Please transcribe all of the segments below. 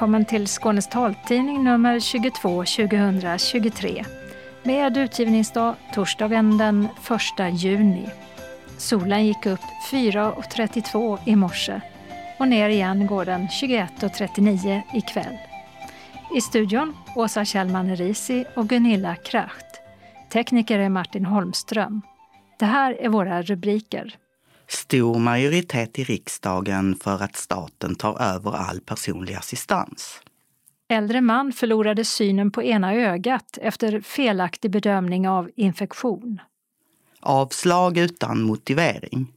Välkommen till Skånes taltidning nummer 22 2023 med utgivningsdag torsdagen den 1 juni. Solen gick upp 4.32 i morse och ner igen går den 21.39 ikväll. I studion Åsa Kjellman Risi och Gunilla Kracht. Tekniker är Martin Holmström. Det här är våra rubriker. Stor majoritet i riksdagen för att staten tar över all personlig assistans. Äldre man förlorade synen på ena ögat efter felaktig bedömning av infektion. Avslag utan motivering.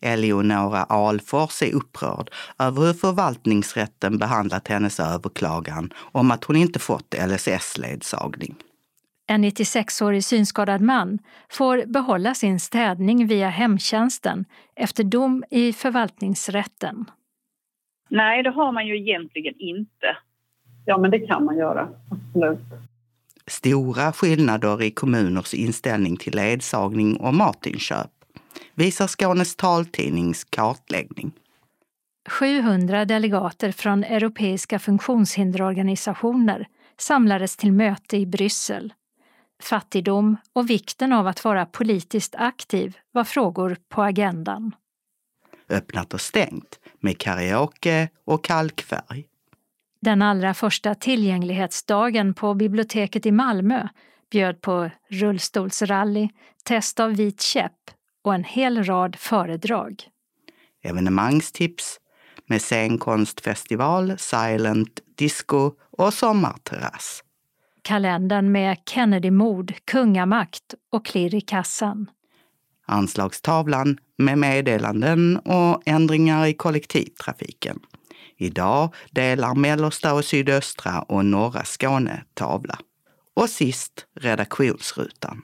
Eleonora Alfors är upprörd över hur förvaltningsrätten behandlat hennes överklagan om att hon inte fått LSS-ledsagning. En 96-årig synskadad man får behålla sin städning via hemtjänsten efter dom i förvaltningsrätten. Nej, det har man ju egentligen inte. Ja, men det kan man göra. Absolut. Stora skillnader i kommuners inställning till ledsagning och matinköp visar Skånes taltidnings kartläggning. 700 delegater från europeiska funktionshinderorganisationer samlades till möte i Bryssel fattigdom och vikten av att vara politiskt aktiv var frågor på agendan. Öppnat och stängt med karaoke och kalkfärg. Den allra första tillgänglighetsdagen på biblioteket i Malmö bjöd på rullstolsrally, test av vit käpp och en hel rad föredrag. Evenemangstips med scenkonstfestival, silent disco och sommarterrass kalendern med Kennedy-mord, kungamakt och klirr i kassan. Anslagstavlan med meddelanden och ändringar i kollektivtrafiken. Idag delar mellersta och sydöstra och norra Skåne tavla. Och sist redaktionsrutan.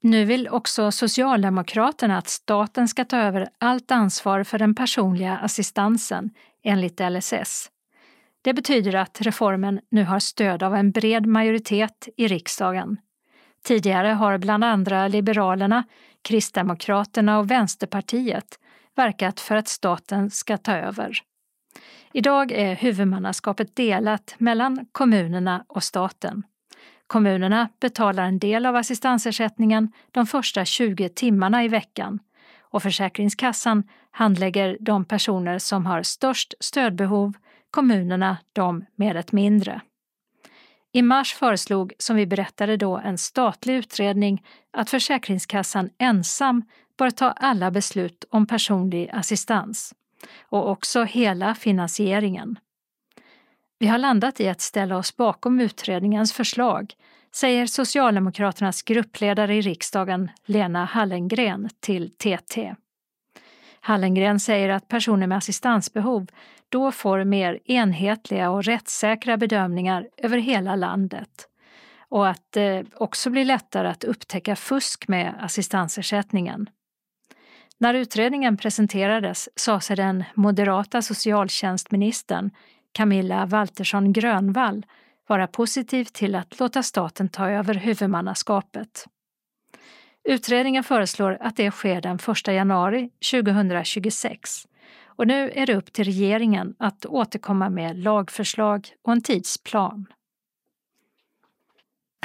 Nu vill också Socialdemokraterna att staten ska ta över allt ansvar för den personliga assistansen enligt LSS. Det betyder att reformen nu har stöd av en bred majoritet i riksdagen. Tidigare har bland andra Liberalerna, Kristdemokraterna och Vänsterpartiet verkat för att staten ska ta över. Idag är huvudmannaskapet delat mellan kommunerna och staten. Kommunerna betalar en del av assistansersättningen de första 20 timmarna i veckan och Försäkringskassan handlägger de personer som har störst stödbehov kommunerna de med ett mindre. I mars föreslog, som vi berättade då, en statlig utredning att Försäkringskassan ensam bör ta alla beslut om personlig assistans och också hela finansieringen. Vi har landat i att ställa oss bakom utredningens förslag, säger Socialdemokraternas gruppledare i riksdagen Lena Hallengren till TT. Hallengren säger att personer med assistansbehov då får mer enhetliga och rättssäkra bedömningar över hela landet och att det också blir lättare att upptäcka fusk med assistansersättningen. När utredningen presenterades sa sig den moderata socialtjänstministern Camilla Waltersson Grönvall vara positiv till att låta staten ta över huvudmannaskapet. Utredningen föreslår att det sker den 1 januari 2026 och nu är det upp till regeringen att återkomma med lagförslag och en tidsplan.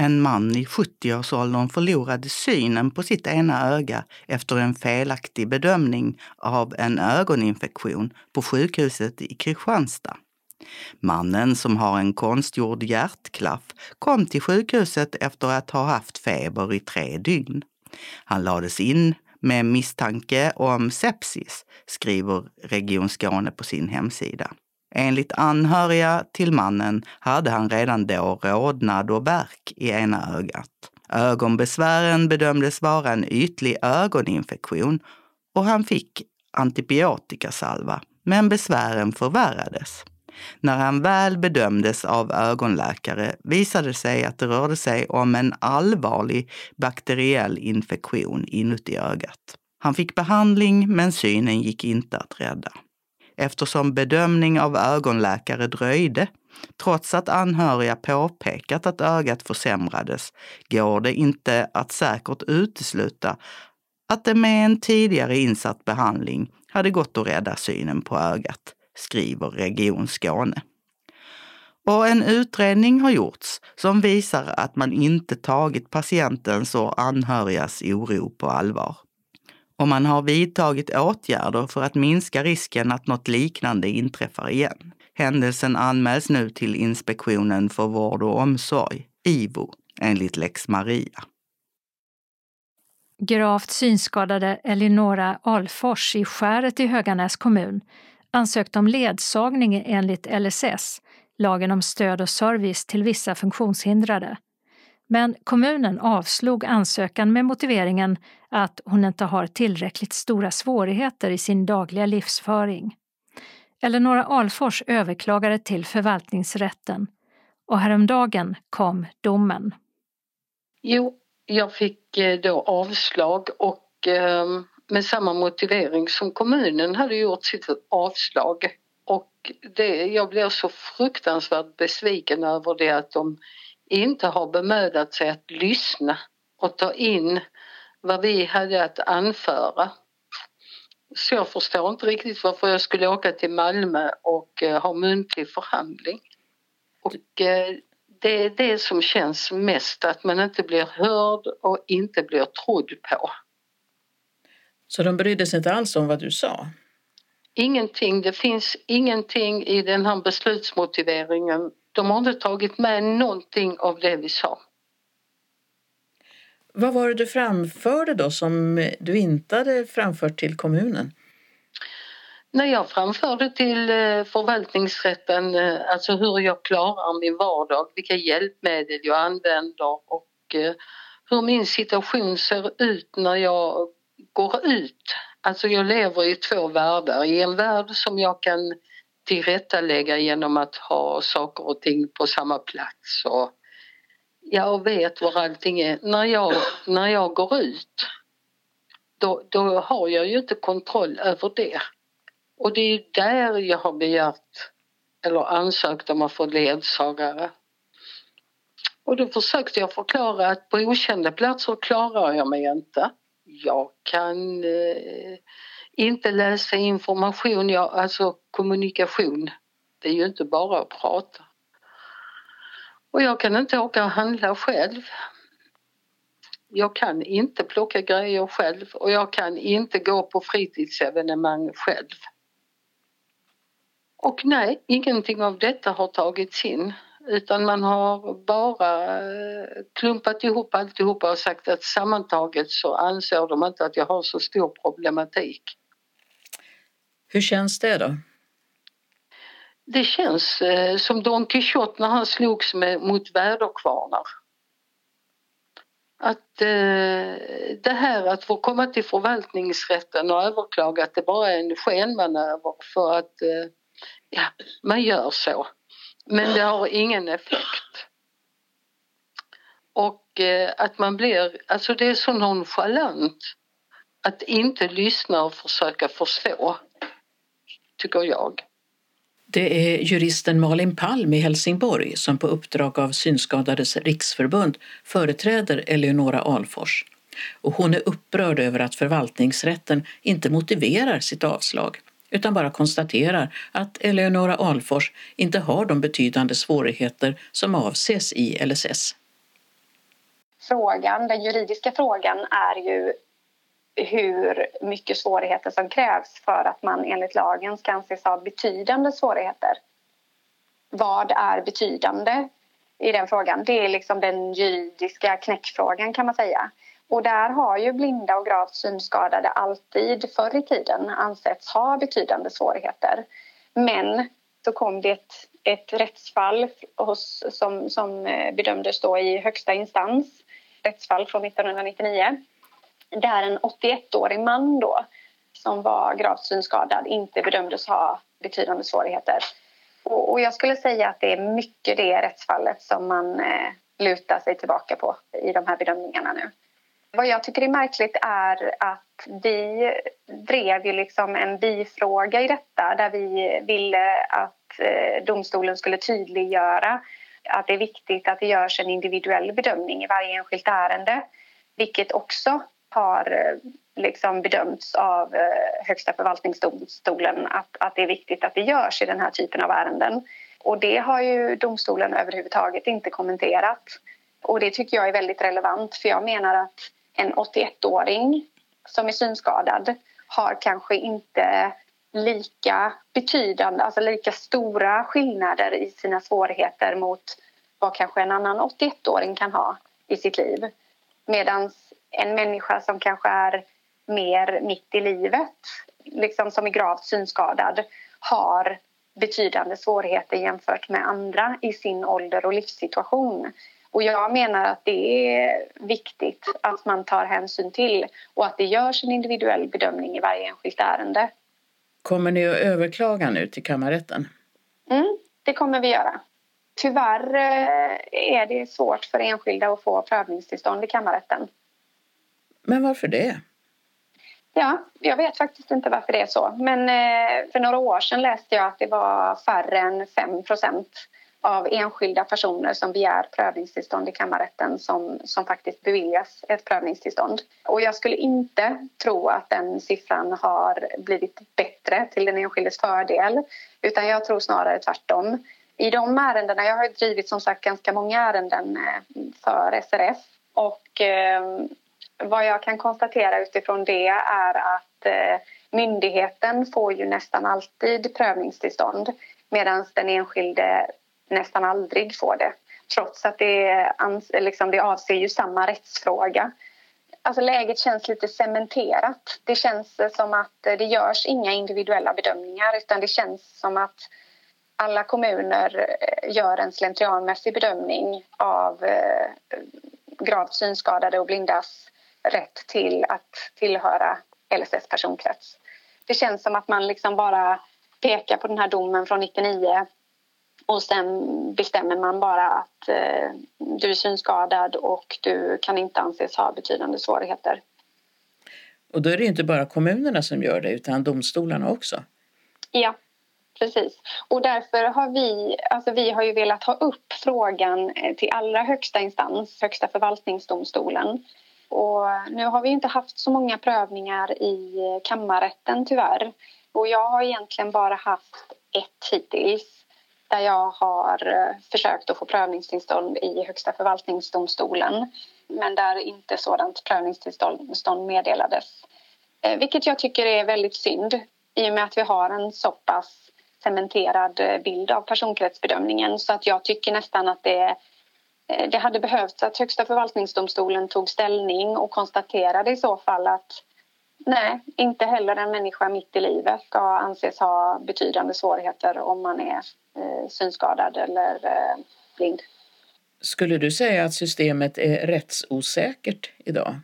En man i 70-årsåldern förlorade synen på sitt ena öga efter en felaktig bedömning av en ögoninfektion på sjukhuset i Kristianstad. Mannen som har en konstgjord hjärtklaff kom till sjukhuset efter att ha haft feber i tre dygn. Han lades in med misstanke om sepsis, skriver Region Skåne på sin hemsida. Enligt anhöriga till mannen hade han redan då rodnad och värk i ena ögat. Ögonbesvären bedömdes vara en ytlig ögoninfektion och han fick antibiotikasalva, men besvären förvärrades. När han väl bedömdes av ögonläkare visade det sig att det rörde sig om en allvarlig bakteriell infektion inuti ögat. Han fick behandling men synen gick inte att rädda. Eftersom bedömning av ögonläkare dröjde, trots att anhöriga påpekat att ögat försämrades, går det inte att säkert utesluta att det med en tidigare insatt behandling hade gått att rädda synen på ögat skriver Region Skåne. Och en utredning har gjorts som visar att man inte tagit patientens och anhörigas oro på allvar. Och man har vidtagit åtgärder för att minska risken att något liknande inträffar igen. Händelsen anmäls nu till Inspektionen för vård och omsorg, IVO, enligt lex Maria. Gravt synskadade Elinora Alfors i Skäret i Höganäs kommun ansökte om ledsagning enligt LSS, lagen om stöd och service till vissa funktionshindrade. Men kommunen avslog ansökan med motiveringen att hon inte har tillräckligt stora svårigheter i sin dagliga livsföring. Eleonora Alfors överklagade till förvaltningsrätten och häromdagen kom domen. Jo, jag fick eh, då avslag och ehm, med samma motivering som kommunen hade gjort sitt avslag. Och det, jag blev så fruktansvärt besviken över det att de inte har bemödat sig att lyssna och ta in vad vi hade att anföra. Så jag förstår inte riktigt varför jag skulle åka till Malmö och eh, ha muntlig förhandling. Och eh, det är det som känns mest, att man inte blir hörd och inte blir trodd på. Så de brydde sig inte alls om vad du sa? Ingenting. Det finns ingenting i den här beslutsmotiveringen. De har inte tagit med någonting av det vi sa. Vad var det du framförde då som du inte hade framfört till kommunen? När jag framförde till eh, förvaltningsrätten eh, alltså hur jag klarar min vardag, vilka hjälpmedel jag använder och eh, hur min situation ser ut när jag går ut. Alltså jag lever i två världar. I en värld som jag kan tillrättalägga genom att ha saker och ting på samma plats och jag vet var allting är. När jag, när jag går ut då, då har jag ju inte kontroll över det. Och det är där jag har begärt eller ansökt om att få ledsagare. Och då försökte jag förklara att på okända platser klarar jag mig inte. Jag kan eh, inte läsa information, jag, alltså kommunikation. Det är ju inte bara att prata. Och jag kan inte åka och handla själv. Jag kan inte plocka grejer själv och jag kan inte gå på fritidsevenemang själv. Och nej, ingenting av detta har tagits in utan man har bara eh, klumpat ihop alltihopa och sagt att sammantaget så anser de inte att jag har så stor problematik. Hur känns det då? Det känns eh, som Don Quijote när han slogs med, mot väderkvarnar. Att eh, det här att få komma till förvaltningsrätten och överklaga att det bara är en skenmanöver för att eh, ja, man gör så. Men det har ingen effekt. Och eh, att man blir, alltså det är så nonchalant att inte lyssna och försöka förstå, tycker jag. Det är juristen Malin Palm i Helsingborg som på uppdrag av Synskadades riksförbund företräder Eleonora Alfors. Och hon är upprörd över att förvaltningsrätten inte motiverar sitt avslag utan bara konstaterar att Eleonora Alfors inte har de betydande svårigheter som avses i LSS. Frågan, den juridiska frågan är ju hur mycket svårigheter som krävs för att man enligt lagen ska anses ha betydande svårigheter. Vad är betydande i den frågan? Det är liksom den juridiska knäckfrågan kan man säga. Och där har ju blinda och gravt synskadade alltid förr i tiden ansetts ha betydande svårigheter. Men så kom det ett, ett rättsfall hos, som, som eh, bedömdes då i högsta instans, rättsfall från 1999 där en 81-årig man då som var gravt synskadad inte bedömdes ha betydande svårigheter. Och, och jag skulle säga att det är mycket det rättsfallet som man eh, lutar sig tillbaka på i de här bedömningarna nu. Vad jag tycker är märkligt är att vi drev ju liksom en bifråga i detta där vi ville att eh, domstolen skulle tydliggöra att det är viktigt att det görs en individuell bedömning i varje enskilt ärende. Vilket också har eh, liksom bedömts av eh, Högsta förvaltningsdomstolen att, att det är viktigt att det görs i den här typen av ärenden. Och det har ju domstolen överhuvudtaget inte kommenterat. Och det tycker jag är väldigt relevant för jag menar att en 81-åring som är synskadad har kanske inte lika betydande, alltså lika stora skillnader i sina svårigheter mot vad kanske en annan 81-åring kan ha i sitt liv. Medan en människa som kanske är mer mitt i livet, liksom som är gravt synskadad, har betydande svårigheter jämfört med andra i sin ålder och livssituation. Och jag menar att det är viktigt att man tar hänsyn till och att det görs en individuell bedömning i varje enskilt ärende. Kommer ni att överklaga nu till kammarrätten? Mm, det kommer vi göra. Tyvärr eh, är det svårt för enskilda att få prövningstillstånd i kammarrätten. Men varför det? Ja, jag vet faktiskt inte varför det är så. Men eh, för några år sedan läste jag att det var färre än 5 av enskilda personer som begär prövningstillstånd i kammarrätten som, som faktiskt beviljas ett prövningstillstånd. Och jag skulle inte tro att den siffran har blivit bättre till den enskildes fördel utan jag tror snarare tvärtom. I de ärendena, jag har drivit som sagt ganska många ärenden eh, för SRF och eh, vad jag kan konstatera utifrån det är att eh, myndigheten får ju nästan alltid prövningstillstånd medan den enskilde nästan aldrig får det trots att det, liksom, det avser ju samma rättsfråga. Alltså läget känns lite cementerat. Det känns som att det görs inga individuella bedömningar utan det känns som att alla kommuner eh, gör en slentrianmässig bedömning av eh, gravt synskadade och blindas rätt till att tillhöra LSS personkrets. Det känns som att man liksom bara pekar på den här domen från 99 och sen bestämmer man bara att eh, du är synskadad och du kan inte anses ha betydande svårigheter. Och då är det inte bara kommunerna som gör det utan domstolarna också? Ja, precis. Och därför har vi, alltså vi har ju velat ha upp frågan eh, till allra högsta instans, Högsta förvaltningsdomstolen. Och nu har vi inte haft så många prövningar i kammarrätten tyvärr. Och jag har egentligen bara haft ett hittills där jag har eh, försökt att få prövningstillstånd i Högsta förvaltningsdomstolen men där inte sådant prövningstillstånd meddelades. Eh, vilket jag tycker är väldigt synd i och med att vi har en så pass cementerad eh, bild av personkretsbedömningen så att jag tycker nästan att det, det hade behövts att Högsta förvaltningsdomstolen tog ställning och konstaterade i så fall att nej, inte heller en människa mitt i livet ska anses ha betydande svårigheter om man är eh, synskadad eller eh, blind. Skulle du säga att systemet är rättsosäkert idag?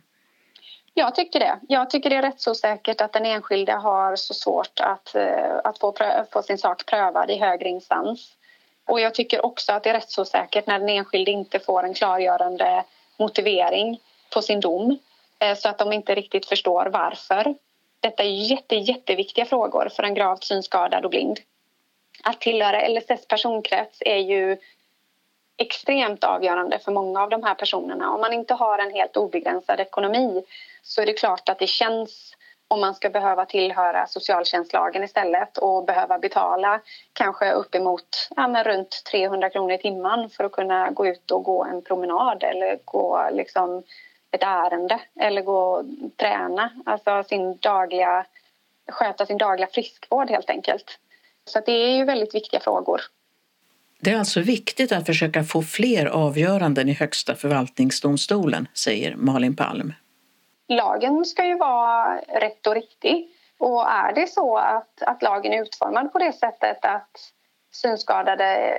Jag tycker det. Jag tycker det är rättsosäkert att den enskilde har så svårt att, eh, att få, få sin sak prövad i högre instans. Och jag tycker också att det är rättsosäkert när den enskilde inte får en klargörande motivering på sin dom Eh, så att de inte riktigt förstår varför. Detta är jätte, jätteviktiga frågor för en gravt synskadad och blind att tillhöra LSS personkrets är ju extremt avgörande för många av de här personerna. Om man inte har en helt obegränsad ekonomi så är det klart att det känns om man ska behöva tillhöra socialtjänstlagen istället och behöva betala kanske uppemot ja, men runt 300 kronor i timmen för att kunna gå ut och gå en promenad eller gå liksom ett ärende eller gå och träna, alltså sin dagliga, sköta sin dagliga friskvård helt enkelt. Så det är ju väldigt viktiga frågor. Det är alltså viktigt att försöka få fler avgöranden i Högsta förvaltningsdomstolen, säger Malin Palm. Lagen ska ju vara rätt och riktig. Och är det så att, att lagen är utformad på det sättet att synskadade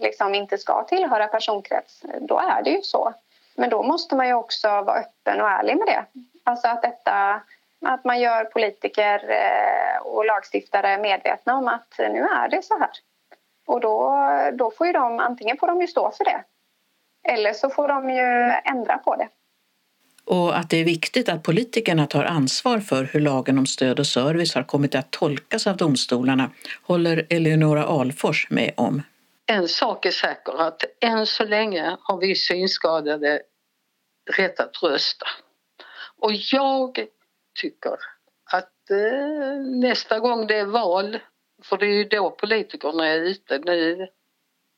liksom inte ska tillhöra personkrets, då är det ju så. Men då måste man ju också vara öppen och ärlig med det. Alltså att detta att man gör politiker eh, och lagstiftare medvetna om att nu är det så här. Och då, då får ju de, antingen får de ju stå för det eller så får de ju ändra på det. Och att det är viktigt att politikerna tar ansvar för hur lagen om stöd och service har kommit att tolkas av domstolarna håller Eleonora Alfors med om. En sak är säker, att än så länge har vi synskadade rätt att rösta. Och jag tycker att eh, nästa gång det är val, för det är ju då politikerna är ute, nu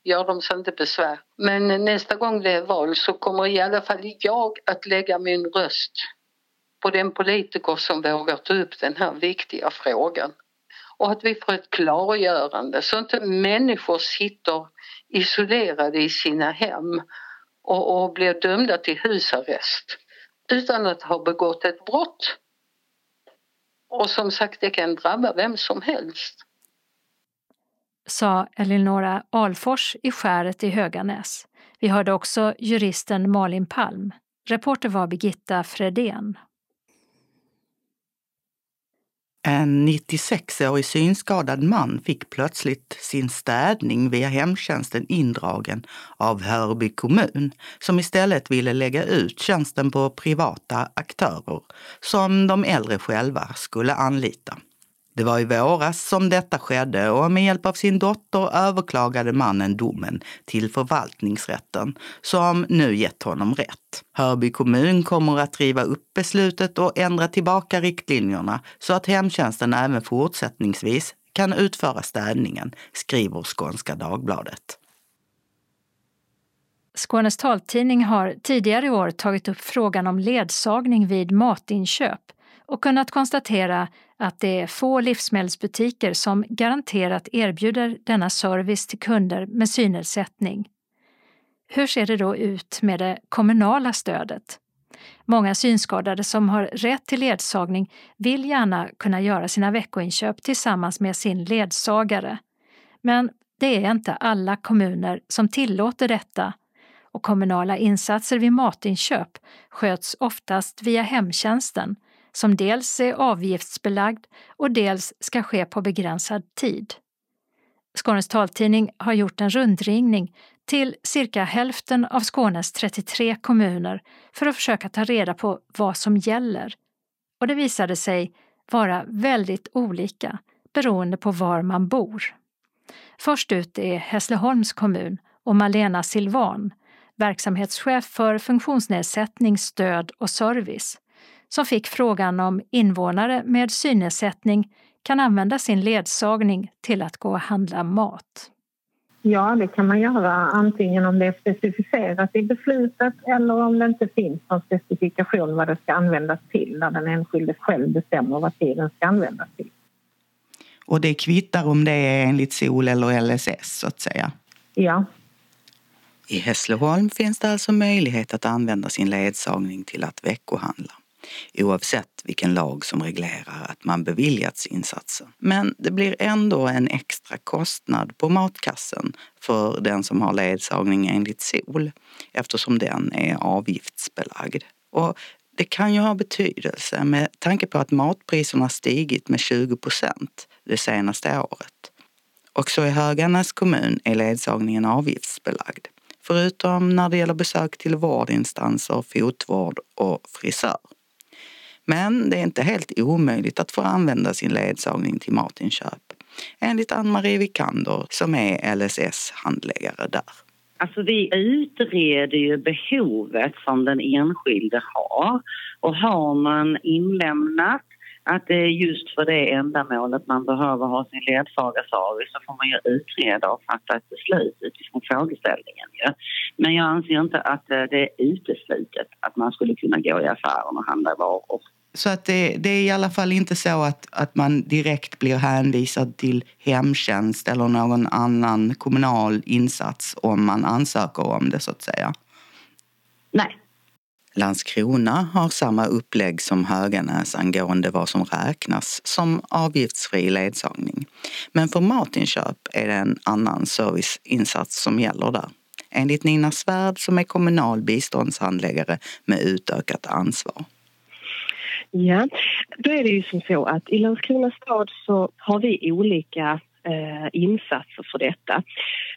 gör de sig inte besvär. Men nästa gång det är val så kommer i alla fall jag att lägga min röst på den politiker som vågar ta upp den här viktiga frågan. Och att vi får ett klargörande så att inte människor sitter isolerade i sina hem och, och blir dömda till husarrest utan att ha begått ett brott. Och som sagt, det kan drabba vem som helst. Sa Elinora Alfors i Skäret i Höganäs. Vi hörde också juristen Malin Palm. Reporter var Birgitta Fredén. En 96-årig synskadad man fick plötsligt sin städning via hemtjänsten indragen av Hörby kommun som istället ville lägga ut tjänsten på privata aktörer som de äldre själva skulle anlita. Det var i våras som detta skedde och med hjälp av sin dotter överklagade mannen domen till förvaltningsrätten som nu gett honom rätt. Hörby kommun kommer att riva upp beslutet och ändra tillbaka riktlinjerna så att hemtjänsten även fortsättningsvis kan utföra städningen, skriver Skånska Dagbladet. Skånes taltidning har tidigare i år tagit upp frågan om ledsagning vid matinköp och kunnat konstatera att det är få livsmedelsbutiker som garanterat erbjuder denna service till kunder med synnedsättning. Hur ser det då ut med det kommunala stödet? Många synskadade som har rätt till ledsagning vill gärna kunna göra sina veckoinköp tillsammans med sin ledsagare. Men det är inte alla kommuner som tillåter detta och kommunala insatser vid matinköp sköts oftast via hemtjänsten som dels är avgiftsbelagd och dels ska ske på begränsad tid. Skånes taltidning har gjort en rundringning till cirka hälften av Skånes 33 kommuner för att försöka ta reda på vad som gäller. Och det visade sig vara väldigt olika beroende på var man bor. Först ut är Hässleholms kommun och Malena Silvan, verksamhetschef för funktionsnedsättning, stöd och service som fick frågan om invånare med synnedsättning kan använda sin ledsagning till att gå och handla mat. Ja, det kan man göra antingen om det är specificerat i beslutet eller om det inte finns någon specifikation vad det ska användas till när den enskilde själv bestämmer vad tiden ska användas till. Och det kvittar om det är enligt SOL eller LSS så att säga? Ja. I Hässleholm finns det alltså möjlighet att använda sin ledsagning till att veckohandla oavsett vilken lag som reglerar att man beviljats insatsen. Men det blir ändå en extra kostnad på matkassen för den som har ledsagning enligt SOL eftersom den är avgiftsbelagd. Och det kan ju ha betydelse med tanke på att matpriserna stigit med 20 procent det senaste året. Också i Höganäs kommun är ledsagningen avgiftsbelagd. Förutom när det gäller besök till vårdinstanser, fotvård och frisör. Men det är inte helt omöjligt att få använda sin ledsagning till matinköp. Enligt Ann-Marie Vikander som är LSS-handläggare där. Alltså vi utreder ju behovet som den enskilde har och har man inlämnat att det är just för det ändamålet man behöver ha sin ledsagarservice så får man ju utreda och fatta ett beslut utifrån frågeställningen. Ja. Men jag anser inte att eh, det är uteslutet att man skulle kunna gå i affären och handla varor så att det, det, är i alla fall inte så att, att man direkt blir hänvisad till hemtjänst eller någon annan kommunal insats om man ansöker om det så att säga. Nej. Landskrona har samma upplägg som Höganäs angående vad som räknas som avgiftsfri ledsagning. Men för matinköp är det en annan serviceinsats som gäller där. Enligt Nina Svärd som är kommunal biståndshandläggare med utökat ansvar. Ja, då är det ju som så att i Landskrona stad så har vi olika eh, insatser för detta.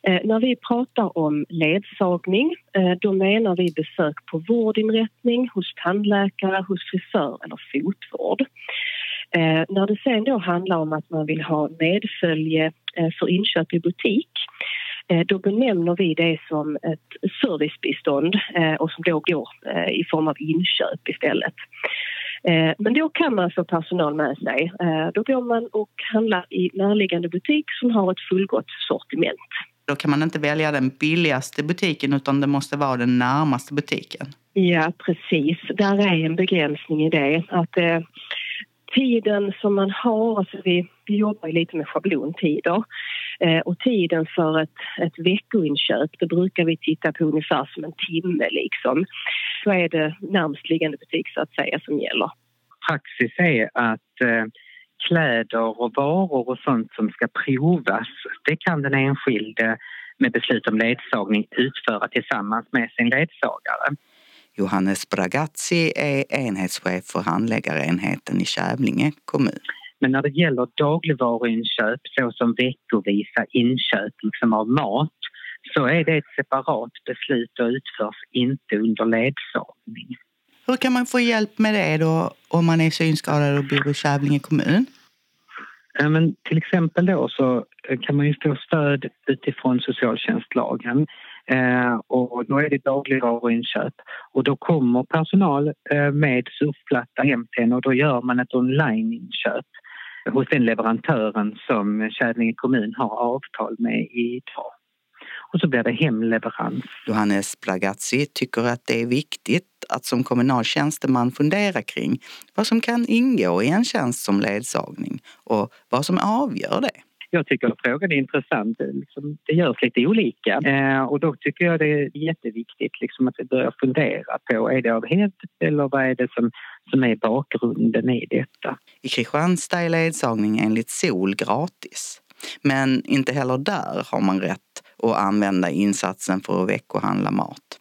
Eh, när vi pratar om ledsagning eh, då menar vi besök på vårdinrättning, hos tandläkare, hos frisör eller fotvård. Eh, när det sen då handlar om att man vill ha medfölje eh, för inköp i butik eh, då benämner vi det som ett servicebistånd eh, och som då går eh, i form av inköp istället. Eh, men då kan man få personal med sig. Eh, då går man och handlar i närliggande butik som har ett fullgott sortiment. Då kan man inte välja den billigaste butiken utan det måste vara den närmaste butiken. Ja, precis. Där är en begränsning i det. Att eh, tiden som man har, alltså vi, vi jobbar lite med schablontider eh, och tiden för ett, ett veckoinköp, det brukar vi titta på ungefär som en timme liksom. Så är det närmast liggande butik så att säga som gäller. Praxis är att eh, kläder och varor och sånt som ska provas, det kan den enskilde med beslut om ledsagning utföra tillsammans med sin ledsagare. Johannes Bragazzi är enhetschef för handläggarenheten i Kävlinge kommun. Men när det gäller dagligvaruinköp såsom veckovisa inköp liksom av mat så är det ett separat beslut och utförs inte under ledsagning. Hur kan man få hjälp med det då om man är synskadad och bor i Kävlinge kommun? Men till exempel då så kan man ju få stöd utifrån socialtjänstlagen eh, och då är det dagligvaruinköp och då kommer personal eh, med surfplatta hem till en och då gör man ett onlineinköp hos den leverantören som Kävlinge kommun har avtal med idag. Och så blir det hemleverans. Johannes Blagazzi tycker att det är viktigt att som kommunal tjänsteman fundera kring vad som kan ingå i en tjänst som ledsagning och vad som avgör det. Jag tycker att frågan är intressant. Liksom, det görs lite olika eh, och då tycker jag det är jätteviktigt liksom, att vi börjar fundera på är det av hävd eller vad är det som, som är bakgrunden i detta. I Kristianstad är ledsagning enligt SOL gratis. Men inte heller där har man rätt att använda insatsen för att veckohandla mat.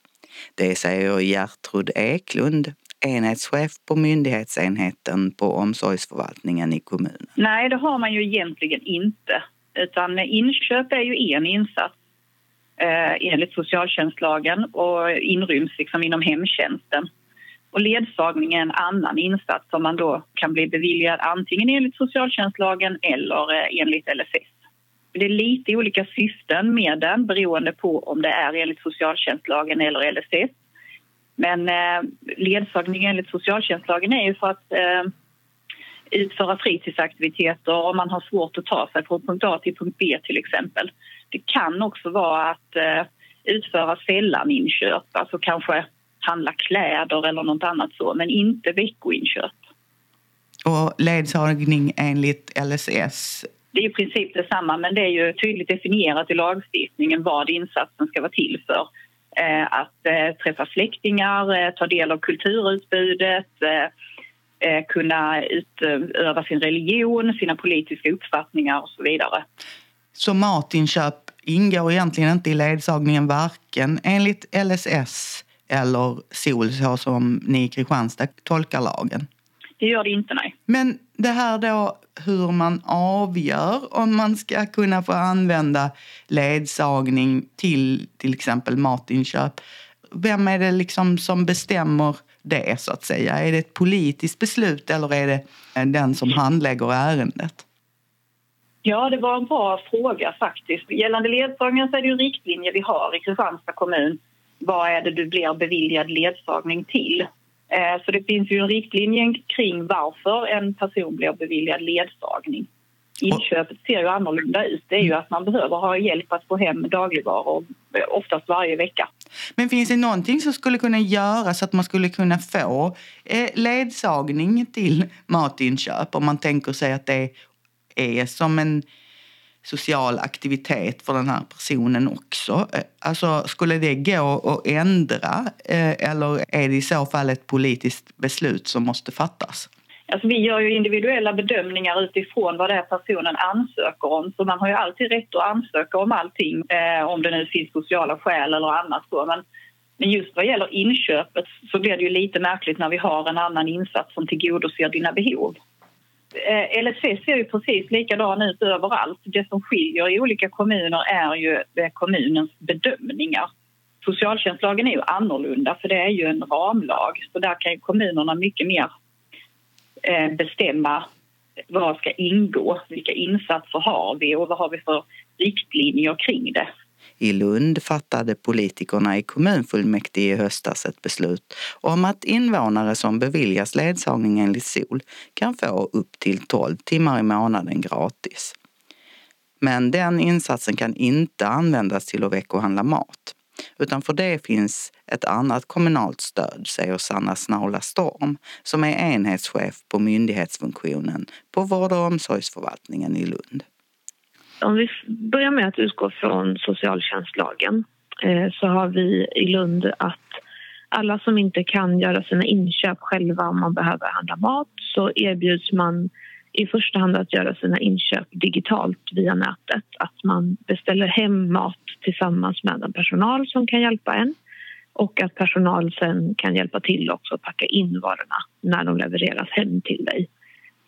Det säger Gertrud Eklund, enhetschef på myndighetsenheten på omsorgsförvaltningen i kommunen. Nej, det har man ju egentligen inte. Utan inköp är ju en insats eh, enligt socialtjänstlagen och inryms liksom inom hemtjänsten. Och ledsagning är en annan insats som man då kan bli beviljad antingen enligt socialtjänstlagen eller eh, enligt LSS. Det är lite olika syften med den beroende på om det är enligt socialtjänstlagen eller LSS. Men eh, ledsagning enligt socialtjänstlagen är ju för att eh, utföra fritidsaktiviteter om man har svårt att ta sig från punkt A till punkt B till exempel. Det kan också vara att eh, utföra sällan-inköp, alltså kanske handla kläder eller något annat så, men inte veckoinköp. Och ledsagning enligt LSS? Det är i princip detsamma, men det är ju tydligt definierat i lagstiftningen vad insatsen ska vara till för. Eh, att eh, träffa släktingar, eh, ta del av kulturutbudet, kunna utöva sin religion, sina politiska uppfattningar och så vidare. Så matinköp ingår egentligen inte i ledsagningen varken enligt LSS eller SOL så som ni i Kristianstad tolkar lagen? Det gör det inte, nej. Men det här då hur man avgör om man ska kunna få använda ledsagning till till exempel matinköp. Vem är det liksom som bestämmer det så att säga? Är det ett politiskt beslut eller är det eh, den som handlägger ärendet? Ja, det var en bra fråga faktiskt. Gällande ledsagningen så är det ju riktlinjer vi har i Kristianstad kommun. Vad är det du blir beviljad ledsagning till? Eh, så det finns ju en riktlinje kring varför en person blir beviljad ledsagning. Inköpet ser ju annorlunda ut. Det är ju att man behöver ha hjälp att få hem dagligvaror eh, oftast varje vecka. Men finns det någonting som skulle kunna göras så att man skulle kunna få eh, ledsagning till matinköp om man tänker sig att det är som en social aktivitet för den här personen också. Alltså, skulle det gå att ändra eh, eller är det i så fall ett politiskt beslut som måste fattas? Alltså, vi gör ju individuella bedömningar utifrån vad det är personen ansöker om. Så man har ju alltid rätt att ansöka om allting, eh, om det nu finns sociala skäl eller annat. Så. Men, men just vad gäller inköpet så blir det ju lite märkligt när vi har en annan insats som tillgodoser dina behov. Eh, LSS ser ju precis likadan ut överallt. Det som skiljer i olika kommuner är ju kommunens bedömningar. Socialtjänstlagen är ju annorlunda för det är ju en ramlag så där kan kommunerna mycket mer eh, bestämma vad ska ingå, vilka insatser har vi och vad har vi för riktlinjer kring det. I Lund fattade politikerna i kommunfullmäktige i höstas ett beslut om att invånare som beviljas ledsagning enligt SOL kan få upp till 12 timmar i månaden gratis. Men den insatsen kan inte användas till att veckohandla mat. Utan för det finns ett annat kommunalt stöd, säger Sanna Snaula Storm som är enhetschef på myndighetsfunktionen på vård och omsorgsförvaltningen i Lund. Om vi börjar med att utgå från socialtjänstlagen eh, så har vi i Lund att alla som inte kan göra sina inköp själva om man behöver handla mat så erbjuds man i första hand att göra sina inköp digitalt via nätet. Att man beställer hem mat tillsammans med en personal som kan hjälpa en och att personal sen kan hjälpa till också att packa in varorna när de levereras hem till dig.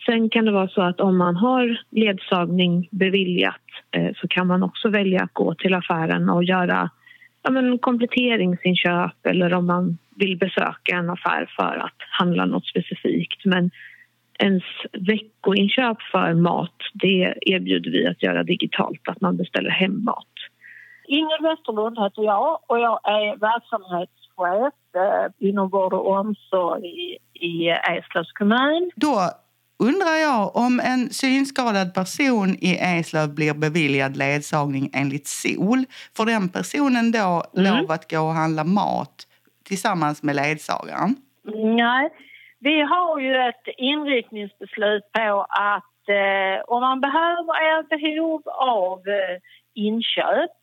Sen kan det vara så att om man har ledsagning beviljat eh, så kan man också välja att gå till affären och göra ja, men kompletteringsinköp eller om man vill besöka en affär för att handla något specifikt. Men ens veckoinköp för mat det erbjuder vi att göra digitalt, att man beställer hem mat. Ingrid Westerlund heter jag och jag är verksamhetschef eh, inom vård och omsorg i, i Eslövs kommun. Då undrar jag om en synskadad person i Eslöv blir beviljad ledsagning enligt SOL. Får den personen då mm. lov att gå och handla mat tillsammans med ledsagaren? Nej, vi har ju ett inriktningsbeslut på att eh, om man behöver är behov av eh, inköp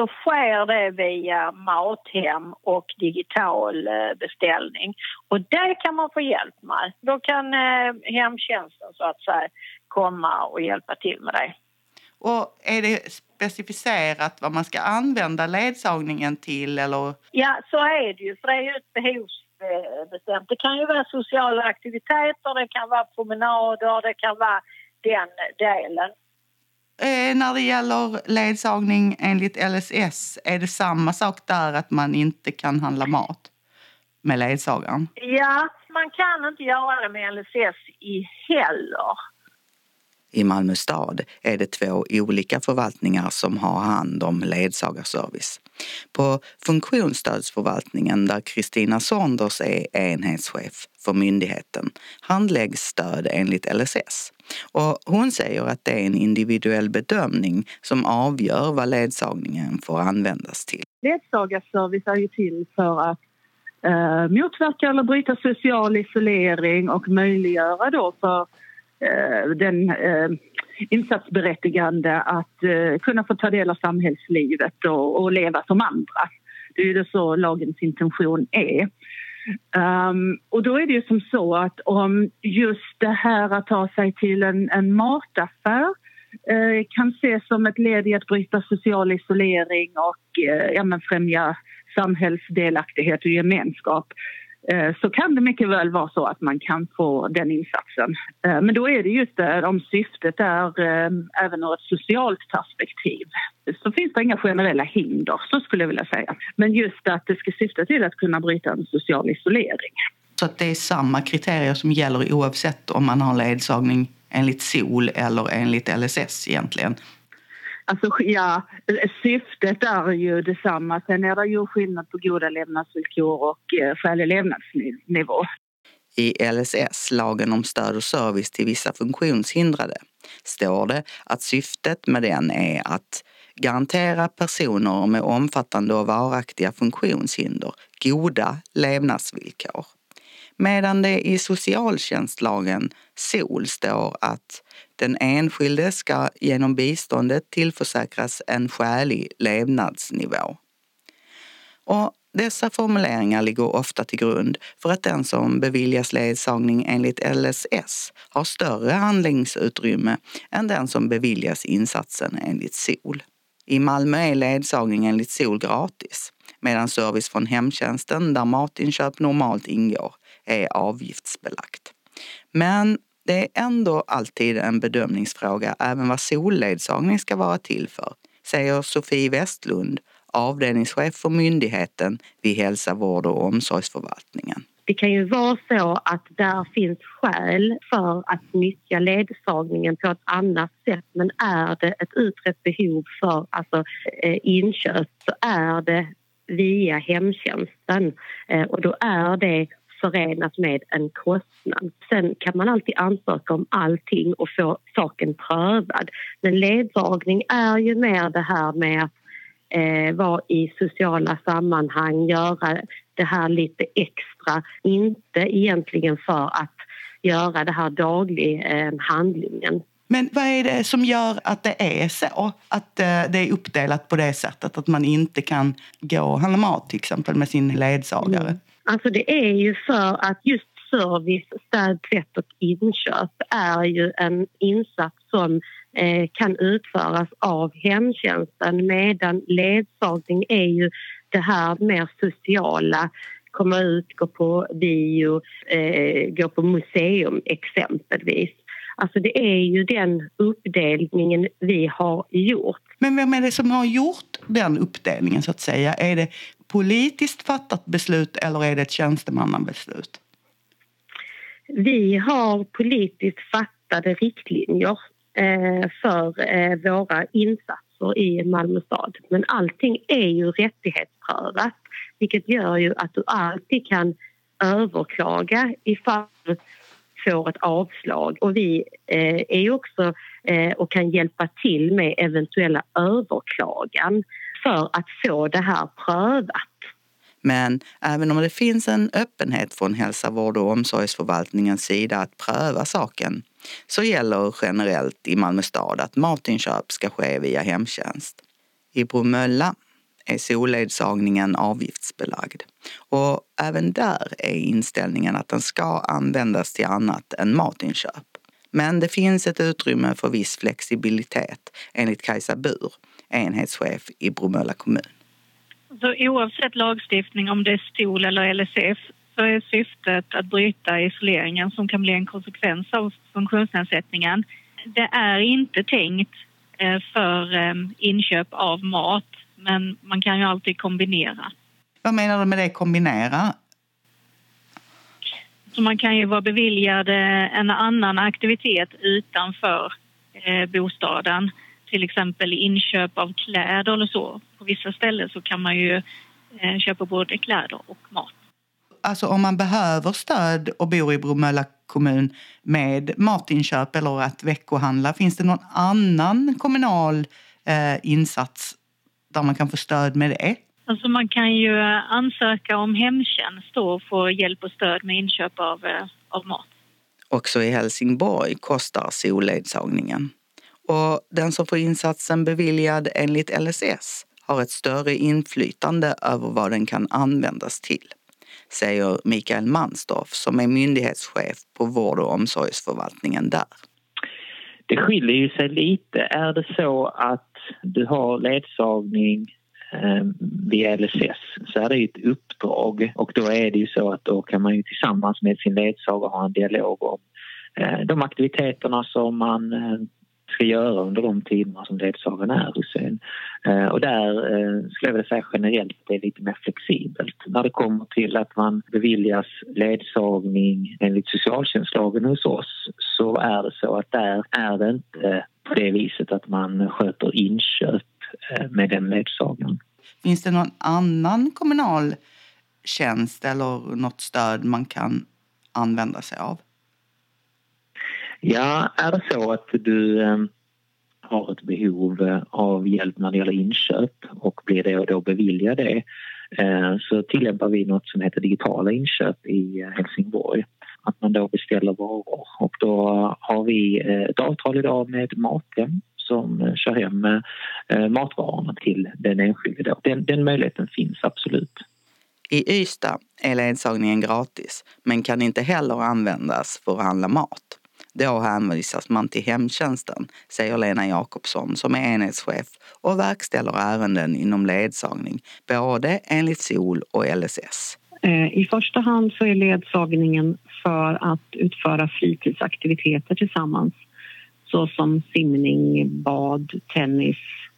så sker det via Mathem och digital eh, beställning. Och det kan man få hjälp med. Då kan eh, hemtjänsten så att säga komma och hjälpa till med det. Och är det specificerat vad man ska använda ledsagningen till? Eller? Ja, så är det ju. För det är ju ett behovsbestämt. Det kan ju vara sociala aktiviteter, det kan vara promenader, det kan vara den delen. Eh, när det gäller ledsagning enligt LSS, är det samma sak där att man inte kan handla mat med ledsagaren? Ja, man kan inte göra det med LSS i heller. I Malmö stad är det två olika förvaltningar som har hand om ledsagarservice. På funktionsstödsförvaltningen där Kristina Sonders är enhetschef för myndigheten handläggs stöd enligt LSS. Och hon säger att det är en individuell bedömning som avgör vad ledsagningen får användas till. Ledsagarservice är ju till för att eh, motverka eller bryta social isolering och möjliggöra då för Eh, den eh, insatsberättigande att eh, kunna få ta del av samhällslivet och, och leva som andra. Det är ju det så lagens intention är. Um, och då är det ju som så att om just det här att ta sig till en, en mataffär eh, kan ses som ett led i att bryta social isolering och eh, ja, främja samhällsdelaktighet och gemenskap Eh, så kan det mycket väl vara så att man kan få den insatsen. Eh, men då är det just det, om syftet är eh, även ur ett socialt perspektiv så finns det inga generella hinder, så skulle jag vilja säga. Men just att det ska syfta till att kunna bryta en social isolering. Så att det är samma kriterier som gäller oavsett om man har ledsagning enligt SOL eller enligt LSS egentligen? Alltså, ja, syftet är ju detsamma. Sen är det ju skillnad på goda levnadsvillkor och eh, skälig levnadsnivå. I LSS, lagen om stöd och service till vissa funktionshindrade, står det att syftet med den är att garantera personer med omfattande och varaktiga funktionshinder goda levnadsvillkor. Medan det i socialtjänstlagen SOL står att den enskilde ska genom biståndet tillförsäkras en skälig levnadsnivå. Och dessa formuleringar ligger ofta till grund för att den som beviljas ledsagning enligt LSS har större handlingsutrymme än den som beviljas insatsen enligt SOL. I Malmö är ledsagning enligt SOL gratis medan service från hemtjänsten, där matinköp normalt ingår, är avgiftsbelagt. Men det är ändå alltid en bedömningsfråga även vad solledsagning ska vara till för, säger Sofie Westlund, avdelningschef för myndigheten vid Hälsa, vård och omsorgsförvaltningen. Det kan ju vara så att där finns skäl för att nyttja ledsagningen på ett annat sätt men är det ett utrett behov för alltså, eh, inköp så är det via hemtjänsten eh, och då är det förenat med en kostnad. Sen kan man alltid ansöka om allting och få saken prövad. Men ledsagning är ju mer det här med att eh, vara i sociala sammanhang, göra det här lite extra. Inte egentligen för att göra det här daglig eh, handlingen. Men vad är det som gör att det är så? Att eh, det är uppdelat på det sättet att man inte kan gå och handla mat till exempel med sin ledsagare? Mm. Alltså det är ju för att just service, städ, tvätt och inköp är ju en insats som eh, kan utföras av hemtjänsten medan ledsagning är ju det här mer sociala komma ut, gå på bio, eh, gå på museum exempelvis. Alltså det är ju den uppdelningen vi har gjort. Men vem är det som har gjort den uppdelningen så att säga? Är det politiskt fattat beslut eller är det ett tjänstemannabeslut? Vi har politiskt fattade riktlinjer eh, för eh, våra insatser i Malmö stad. Men allting är ju rättighetsprövat vilket gör ju att du alltid kan överklaga ifall du får ett avslag. Och vi eh, är också eh, och kan hjälpa till med eventuella överklagan för att få det här prövat. Men även om det finns en öppenhet från hälsa, vård och omsorgsförvaltningens sida att pröva saken så gäller generellt i Malmö stad att matinköp ska ske via hemtjänst. I Bromölla är solledsagningen avgiftsbelagd och även där är inställningen att den ska användas till annat än matinköp. Men det finns ett utrymme för viss flexibilitet enligt Kajsa Bur, enhetschef i Bromölla kommun. Så oavsett lagstiftning, om det är STOL eller LSF, så är syftet att bryta isoleringen som kan bli en konsekvens av funktionsnedsättningen. Det är inte tänkt eh, för eh, inköp av mat, men man kan ju alltid kombinera. Vad menar du med det, kombinera? Så man kan ju vara beviljad eh, en annan aktivitet utanför bostaden till exempel inköp av kläder eller så. På vissa ställen så kan man ju eh, köpa både kläder och mat. Alltså om man behöver stöd och bor i Bromölla kommun med matinköp eller att veckohandla, finns det någon annan kommunal eh, insats där man kan få stöd med det? Alltså man kan ju ansöka om hemtjänst och få hjälp och stöd med inköp av, eh, av mat. Också i Helsingborg kostar solledsagningen och den som får insatsen beviljad enligt LSS har ett större inflytande över vad den kan användas till, säger Mikael Mansdorf som är myndighetschef på vård och omsorgsförvaltningen där. Det skiljer ju sig lite. Är det så att du har ledsagning eh, via LSS så är det ett uppdrag och då är det ju så att då kan man ju tillsammans med sin ledsagare ha en dialog om eh, de aktiviteterna som man eh, ska göra under de tiderna som ledsagaren är hos en. Eh, och där eh, skulle jag vilja säga generellt att det är lite mer flexibelt. När det kommer till att man beviljas ledsagning enligt socialtjänstlagen hos oss så är det så att där är det inte på det viset att man sköter inköp eh, med den ledsagaren. Finns det någon annan kommunal tjänst eller något stöd man kan använda sig av? Ja, är det så att du ehm, har ett behov eh, av hjälp när det gäller inköp och blir det då beviljad det eh, så tillämpar vi något som heter digitala inköp i eh, Helsingborg. Att man då beställer varor och då har vi ett avtal idag med Mathem som kör hem matvarorna till den enskilde. Den, den möjligheten finns absolut. I Ystad är ledsagningen gratis men kan inte heller användas för att handla mat. Då hänvisas man till hemtjänsten, säger Lena Jakobsson som är enhetschef och verkställer ärenden inom ledsagning, både enligt SOL och LSS. Eh, I första hand så är ledsagningen för att utföra fritidsaktiviteter tillsammans såsom simning, bad, tennis,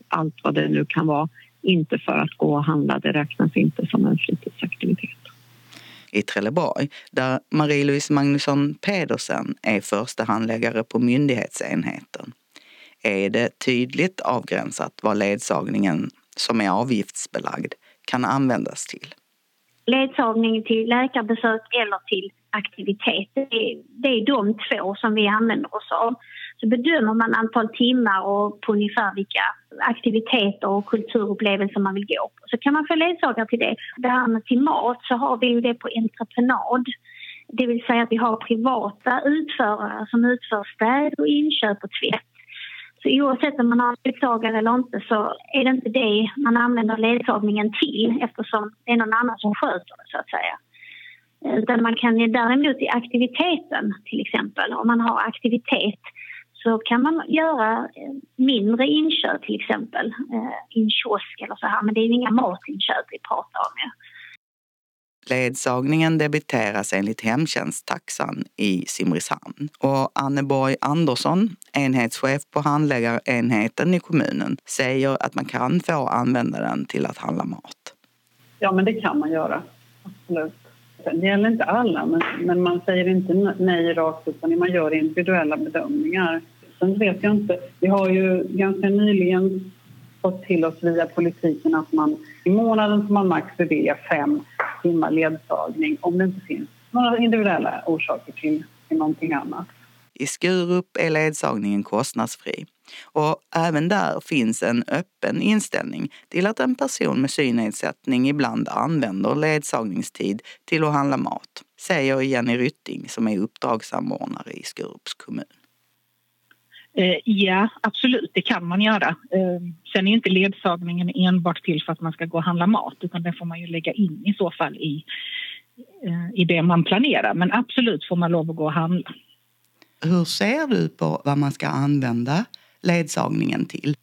allt vad det nu kan vara. Inte för att gå och handla, det räknas inte som en fritidsaktivitet i Trelleborg där Marie-Louise Magnusson Pedersen är första handläggare på myndighetsenheten. Är det tydligt avgränsat vad ledsagningen som är avgiftsbelagd kan användas till? Ledsagning till läkarbesök eller till aktivitet. Det är, de två som vi använder oss av. Så bedömer man antal timmar och på ungefär vilka aktiviteter och kulturupplevelser man vill gå på så kan man få ledsagare till det. Det här med till mat så har vi ju det på entreprenad. Det vill säga att vi har privata utförare som utför städ och inköp och tvätt. Så oavsett om man har ledsagare eller inte så är det inte det man använder ledsagningen till eftersom det är någon annan som sköter det så att säga. Utan man kan däremot i aktiviteten till exempel, om man har aktivitet så kan man göra eh, mindre inköp till exempel eh, i en kiosk eller så här. Men det är ju inga matinköp vi pratar om. Ja. Ledsagningen debiteras enligt hemtjänsttaxan i Simrishamn och Anneborg Andersson, enhetschef på handläggarenheten i kommunen, säger att man kan få använda den till att handla mat. Ja, men det kan man göra. Absolut. Det gäller inte alla, men, men man säger inte nej rakt utan man gör individuella bedömningar. Sen vet jag inte. Vi har ju ganska nyligen fått till oss via politiken att man i månaden får man max bevilja fem timmar ledsagning om det inte finns några individuella orsaker till, till någonting annat. I Skurup är ledsagningen kostnadsfri och även där finns en öppen inställning till att en person med synnedsättning ibland använder ledsagningstid till att handla mat, säger Jenny Rytting som är uppdragssamordnare i Skurups kommun. Eh, ja, absolut, det kan man göra. Eh, sen är inte ledsagningen enbart till för att man ska gå och handla mat utan det får man ju lägga in i så fall i, eh, i det man planerar. Men absolut får man lov att gå och handla. Hur ser du på vad man ska använda ledsagningen till?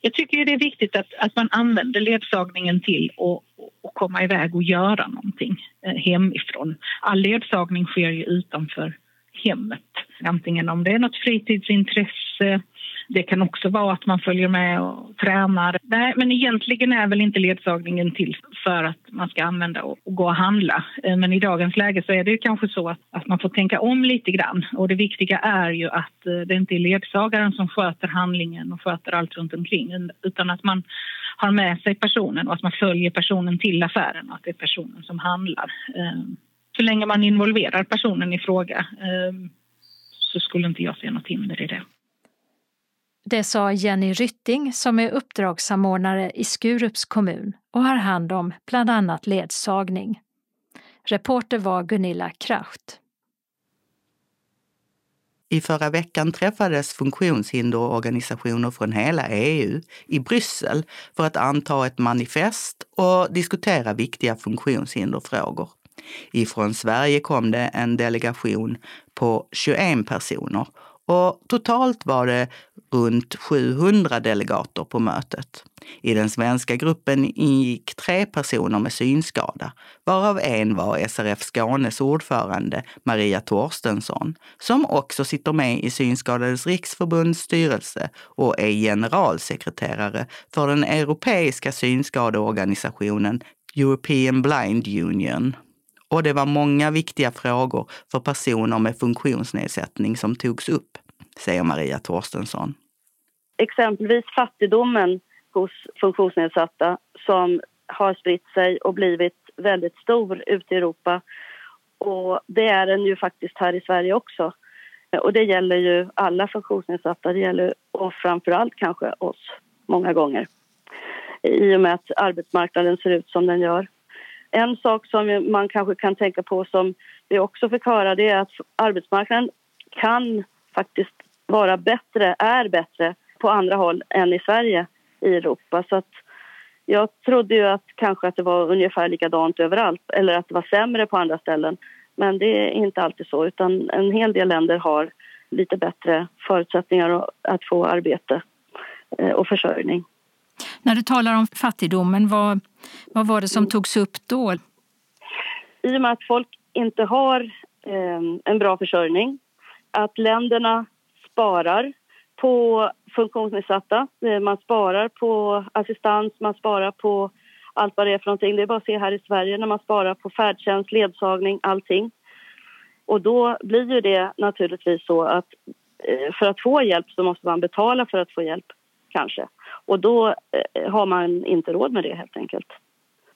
Jag tycker det är viktigt att, att man använder ledsagningen till att komma iväg och göra någonting hemifrån. All ledsagning sker ju utanför hemmet. Antingen om det är något fritidsintresse, det kan också vara att man följer med och tränar. Nej, men egentligen är väl inte ledsagningen till för att man ska använda och, gå och handla. Eh, men i dagens läge så är det ju kanske så att, att man får tänka om lite grann. Och det viktiga är ju att eh, det inte är ledsagaren som sköter handlingen och sköter allt runt omkring utan att man har med sig personen och att man följer personen till affären och att det är personen som handlar. Eh, så länge man involverar personen i fråga så skulle inte jag se något hinder i det. Det sa Jenny Rytting som är uppdragssamordnare i Skurups kommun och har hand om bland annat ledsagning. Reporter var Gunilla Kracht. I förra veckan träffades funktionshinderorganisationer från hela EU i Bryssel för att anta ett manifest och diskutera viktiga funktionshinderfrågor. Ifrån Sverige kom det en delegation på 21 personer och totalt var det runt 700 delegater på mötet. I den svenska gruppen ingick tre personer med synskada, varav en var SRF Skånes ordförande Maria Torstensson, som också sitter med i Synskadades riksförbunds styrelse och är generalsekreterare för den europeiska synskadeorganisationen European Blind Union. Och det var många viktiga frågor för personer med funktionsnedsättning som togs upp, säger Maria Torstensson. Exempelvis fattigdomen hos funktionsnedsatta som har spritt sig och blivit väldigt stor ute i Europa. Och det är den ju faktiskt här i Sverige också. Och det gäller ju alla funktionsnedsatta, det gäller och framför allt kanske oss många gånger. I och med att arbetsmarknaden ser ut som den gör. En sak som man kanske kan tänka på som vi också fick höra det är att arbetsmarknaden kan faktiskt vara bättre, är bättre på andra håll än i Sverige i Europa. Så att jag trodde ju att kanske att det var ungefär likadant överallt eller att det var sämre på andra ställen. Men det är inte alltid så utan en hel del länder har lite bättre förutsättningar att få arbete eh, och försörjning. När du talar om fattigdomen, vad, vad var det som togs upp då? I och med att folk inte har eh, en bra försörjning, att länderna sparar på funktionsnedsatta. Eh, man sparar på assistans, man sparar på allt vad det är för någonting. Det är bara att se här i Sverige när man sparar på färdtjänst, ledsagning, allting. Och då blir ju det naturligtvis så att eh, för att få hjälp så måste man betala för att få hjälp, kanske. Och då eh, har man inte råd med det helt enkelt.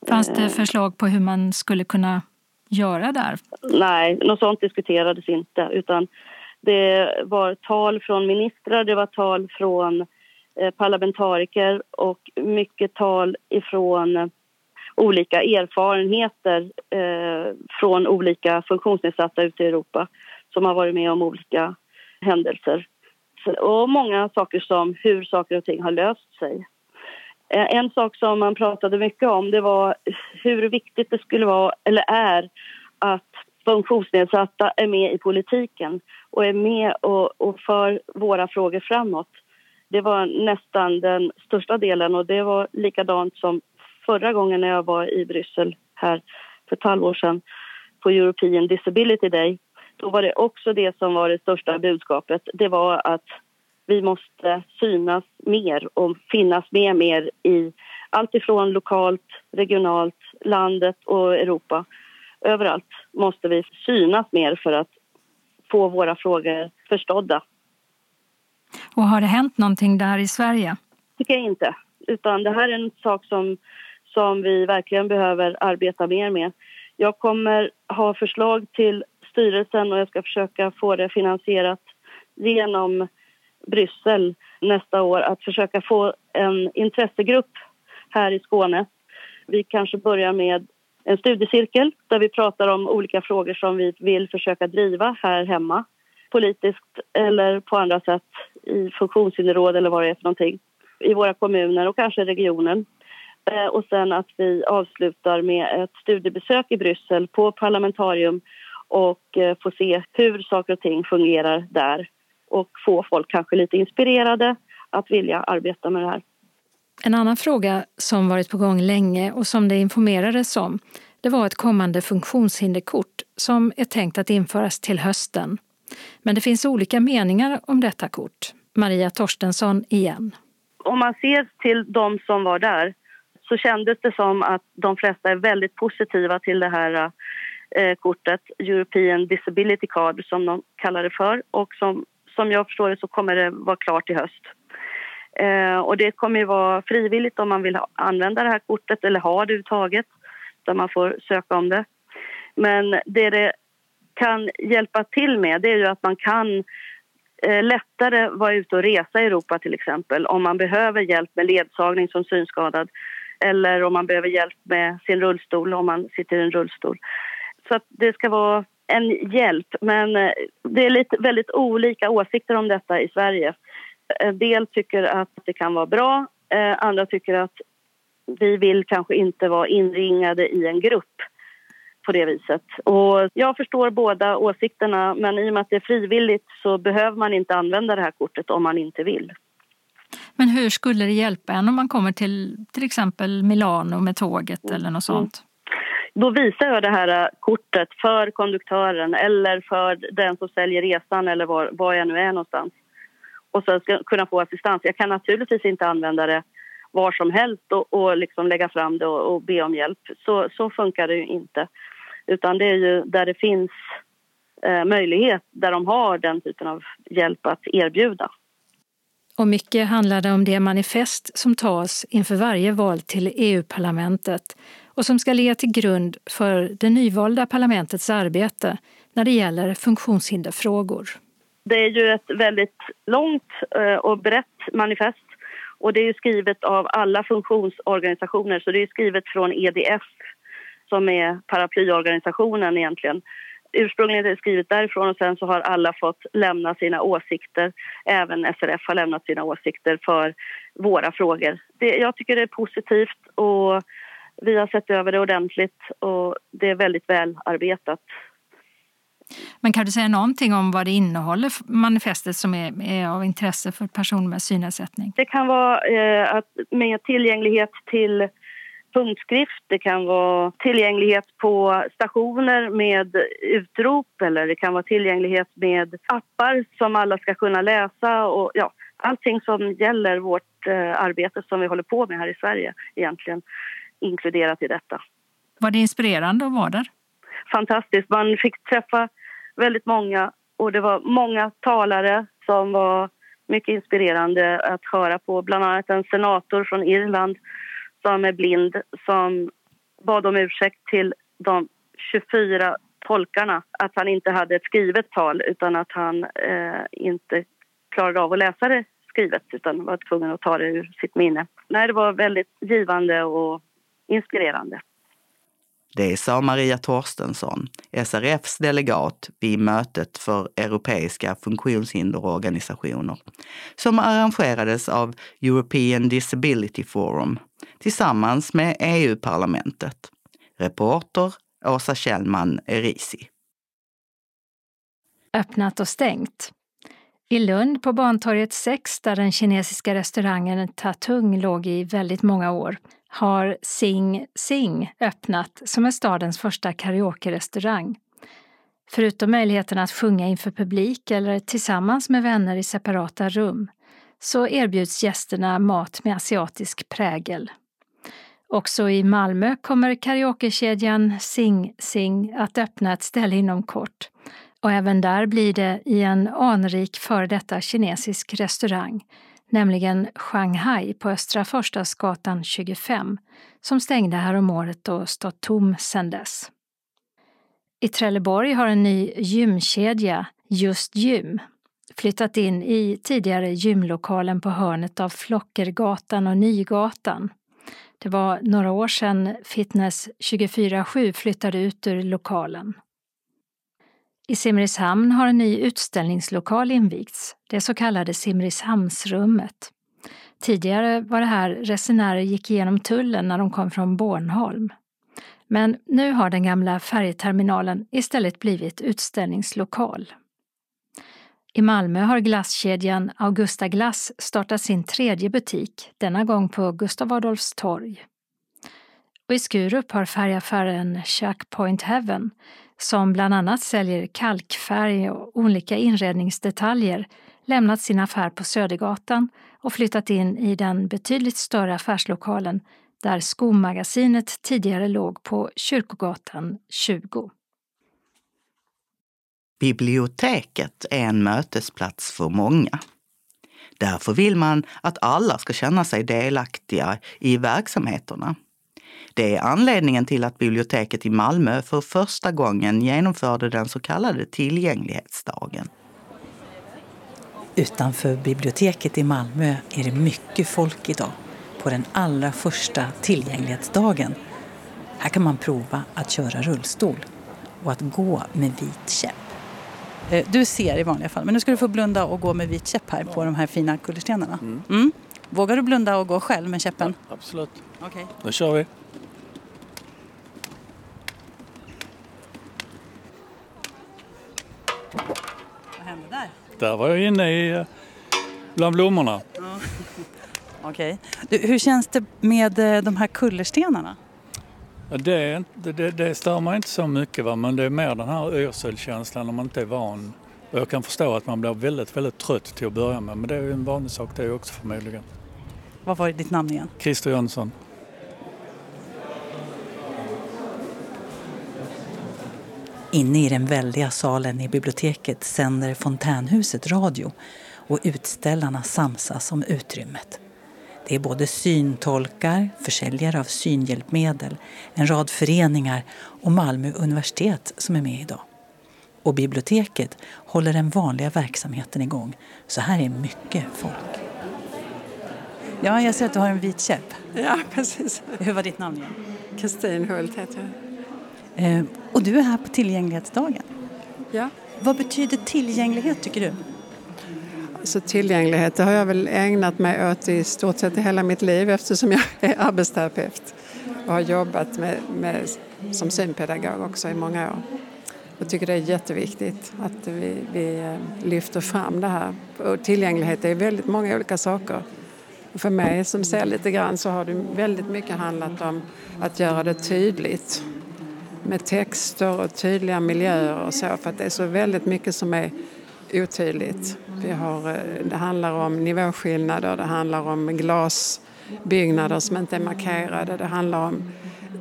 Fanns det förslag på hur man skulle kunna göra där? Nej, något sånt diskuterades inte utan det var tal från ministrar, det var tal från eh, parlamentariker och mycket tal ifrån olika erfarenheter eh, från olika funktionsnedsatta ute i Europa som har varit med om olika händelser. Och många saker som hur saker och ting har löst sig. Eh, en sak som man pratade mycket om det var hur viktigt det skulle vara, eller är, att funktionsnedsatta är med i politiken och är med och, och för våra frågor framåt. Det var nästan den största delen och det var likadant som förra gången när jag var i Bryssel här för ett halvår sedan på European Disability Day. Då var det också det som var det största budskapet. Det var att vi måste synas mer och finnas med mer i allt ifrån lokalt, regionalt, landet och Europa. Överallt måste vi synas mer för att få våra frågor förstådda. Och har det hänt någonting där i Sverige? tycker jag inte. Utan det här är en sak som, som vi verkligen behöver arbeta mer med. Jag kommer ha förslag till styrelsen och jag ska försöka få det finansierat genom Bryssel nästa år att försöka få en intressegrupp här i Skåne. Vi kanske börjar med en studiecirkel där vi pratar om olika frågor som vi vill försöka driva här hemma politiskt eller på andra sätt i funktionshinderråd eller vad det är för någonting i våra kommuner och kanske regionen. Eh, och sen att vi avslutar med ett studiebesök i Bryssel på parlamentarium och eh, få se hur saker och ting fungerar där och få folk kanske lite inspirerade att vilja arbeta med det här. En annan fråga som varit på gång länge och som det informerades om det var ett kommande funktionshinderkort som är tänkt att införas till hösten. Men det finns olika meningar om detta kort. Maria Torstensson igen. Om man ser till de som var där så kändes det som att de flesta är väldigt positiva till det här eh, kortet, European Disability Card som de kallar det för och som, som jag förstår det så kommer det vara klart i höst. Eh, och det kommer ju vara frivilligt om man vill ha, använda det här kortet eller ha det överhuvudtaget, där man får söka om det. Men det det kan hjälpa till med det är ju att man kan eh, lättare vara ute och resa i Europa till exempel om man behöver hjälp med ledsagning som synskadad eller om man behöver hjälp med sin rullstol om man sitter i en rullstol. Så att det ska vara en hjälp, men eh, det är lite, väldigt olika åsikter om detta i Sverige. En del tycker att det kan vara bra, eh, andra tycker att vi vill kanske inte vara inringade i en grupp på det viset. Och jag förstår båda åsikterna men i och med att det är frivilligt så behöver man inte använda det här kortet om man inte vill. Men hur skulle det hjälpa en om man kommer till till exempel Milano med tåget eller något sånt? Då visar jag det här äh, kortet för konduktören eller för den som säljer resan eller var, var jag nu är någonstans och sen ska kunna få assistans. Jag kan naturligtvis inte använda det var som helst och, och liksom lägga fram det och, och, be om hjälp. Så, så funkar det ju inte. Utan det är ju där det finns eh, möjlighet, där de har den typen av hjälp att erbjuda. Och mycket handlade om det manifest som tas inför varje val till EU-parlamentet och som ska ligga till grund för det nyvalda parlamentets arbete när det gäller funktionshinderfrågor. Det är ju ett väldigt långt eh, och brett manifest och det är skrivet av alla funktionsorganisationer så det är skrivet från EDF som är paraplyorganisationen egentligen. Ursprungligen är det skrivet därifrån och sen så har alla fått lämna sina åsikter. Även SRF har lämnat sina åsikter för våra frågor. Det, jag tycker det är positivt och vi har sett över det ordentligt och det är väldigt väl arbetat. Men kan du säga någonting om vad det innehåller, manifestet som är, är av intresse för personer med synnedsättning? Det kan vara eh, att med tillgänglighet till punktskrift, det kan vara tillgänglighet på stationer med utrop eller det kan vara tillgänglighet med appar som alla ska kunna läsa och ja, allting som gäller vårt eh, arbete som vi håller på med här i Sverige egentligen. Inkluderat i detta. Var det inspirerande att vara där? Fantastiskt. Man fick träffa väldigt många och det var många talare som var mycket inspirerande att höra på. Bland annat en senator från Irland som är blind som bad om ursäkt till de 24 tolkarna att han inte hade ett skrivet tal utan att han eh, inte klarade av att läsa det skrivet utan var tvungen att ta det ur sitt minne. Nej, det var väldigt givande och inspirerande. Det sa Maria Torstensson, SRFs delegat vid mötet för europeiska funktionshinderorganisationer som arrangerades av European Disability Forum tillsammans med EU-parlamentet. Reporter Åsa Kjellman Erisi. Öppnat och stängt. I Lund på Bantorget 6, där den kinesiska restaurangen Tatung låg i väldigt många år, har Sing Sing öppnat som är stadens första karaoke-restaurang. Förutom möjligheten att sjunga inför publik eller tillsammans med vänner i separata rum så erbjuds gästerna mat med asiatisk prägel. Också i Malmö kommer karaokekedjan Sing Sing att öppna ett ställe inom kort. Och även där blir det i en anrik före detta kinesisk restaurang, nämligen Shanghai på Östra Förstadsgatan 25, som stängde häromåret och stått tom sedan dess. I Trelleborg har en ny gymkedja, Just Gym, flyttat in i tidigare gymlokalen på hörnet av Flockergatan och Nygatan. Det var några år sedan Fitness 24-7 flyttade ut ur lokalen. I Simrishamn har en ny utställningslokal invigts, det så kallade Simrishamnsrummet. Tidigare var det här resenärer gick igenom tullen när de kom från Bornholm. Men nu har den gamla färjeterminalen istället blivit utställningslokal. I Malmö har glasskedjan Augusta Glass startat sin tredje butik, denna gång på Gustav Adolfs torg. Och i Skurup har färgaffären Checkpoint Heaven, som bland annat säljer kalkfärg och olika inredningsdetaljer, lämnat sin affär på Södergatan och flyttat in i den betydligt större affärslokalen där skomagasinet tidigare låg på Kyrkogatan 20. Biblioteket är en mötesplats för många. Därför vill man att alla ska känna sig delaktiga i verksamheterna. Det är anledningen till att biblioteket i Malmö för första gången genomförde den så kallade tillgänglighetsdagen. Utanför biblioteket i Malmö är det mycket folk idag på den allra första tillgänglighetsdagen. Här kan man prova att köra rullstol och att gå med vit käpp. Eh, du ser i vanliga fall, men nu ska du få blunda och gå med vit käpp här på de här fina kullerstenarna. Mm. Mm. Vågar du blunda och gå själv med käppen? Ja, absolut. Okej. Okay. Då kör vi. Vad hände där? Där var jag inne i, eh, bland blommorna. Ja. Okej. Okay. Hur känns det med eh, de här kullerstenarna? Det, det, det stör mig inte så mycket va? men det är mer den här yrselkänslan om man inte är van. Och jag kan förstå att man blir väldigt, väldigt trött till att börja med men det är ju en vanlig sak det också förmodligen. Vad var ditt namn igen? Christer Jönsson. Inne i den väldiga salen i biblioteket sänder Fontänhuset radio och utställarna samsas om utrymmet. Det är både syntolkar, försäljare av synhjälpmedel, en rad föreningar och Malmö universitet som är med idag. Och biblioteket håller den vanliga verksamheten igång. Så här är mycket folk. Ja, jag ser att du har en vit käpp. Ja, precis. Hur var ditt namn igen? Kristin Hult heter jag. Eh, och du är här på tillgänglighetsdagen. Ja. Vad betyder tillgänglighet tycker du? Så tillgänglighet det har jag väl ägnat mig åt i stort sett hela mitt liv eftersom jag är arbetsterapeut och har jobbat med, med, som synpedagog också i många år. Jag tycker det är jätteviktigt att vi, vi eh, lyfter fram det här. Och tillgänglighet är väldigt många olika saker. För mig som ser lite grann så har det väldigt mycket handlat om att göra det tydligt med texter och tydliga miljöer och så för att det är så väldigt mycket som är otydligt. Vi har, eh, det handlar om nivåskillnader, det handlar om glasbyggnader som inte är markerade. Det handlar om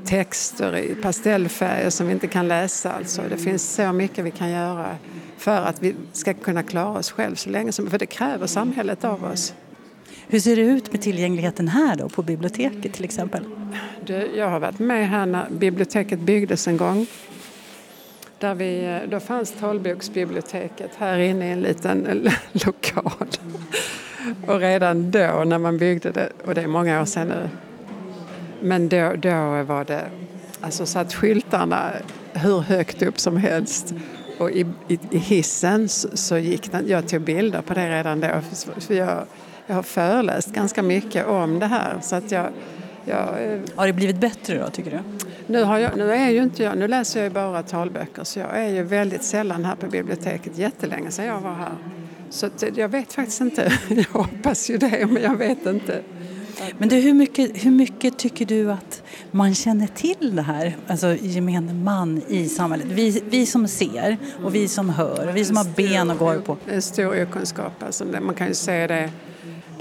texter i pastellfärger som vi inte kan läsa. Alltså. Det finns så mycket vi kan göra för att vi ska kunna klara oss själva så länge som För det kräver samhället av oss. Hur ser det ut med tillgängligheten här då, på biblioteket till exempel? Du, jag har varit med här när biblioteket byggdes en gång. Där vi, då fanns talboksbiblioteket här inne i en liten lokal. Och redan då när man byggde det, och det är många år sedan nu, men då, då var det, alltså satt skyltarna hur högt upp som helst. Och i, i, i hissen så, så, gick den, jag tog bilder på det redan då, för jag, jag har föreläst ganska mycket om det här. Så att jag, jag, eh, har det blivit bättre då tycker du? Nu, har jag, nu, är ju inte jag, nu läser jag ju bara talböcker så jag är ju väldigt sällan här på biblioteket, jättelänge sedan jag var här. Så jag vet faktiskt inte. Jag hoppas ju det, men jag vet inte. Men du, hur mycket, hur mycket tycker du att man känner till det här, alltså gemene man i samhället? Vi, vi som ser och vi som hör och vi som har ben att gå på. En stor okunskap. Alltså, man kan ju se det,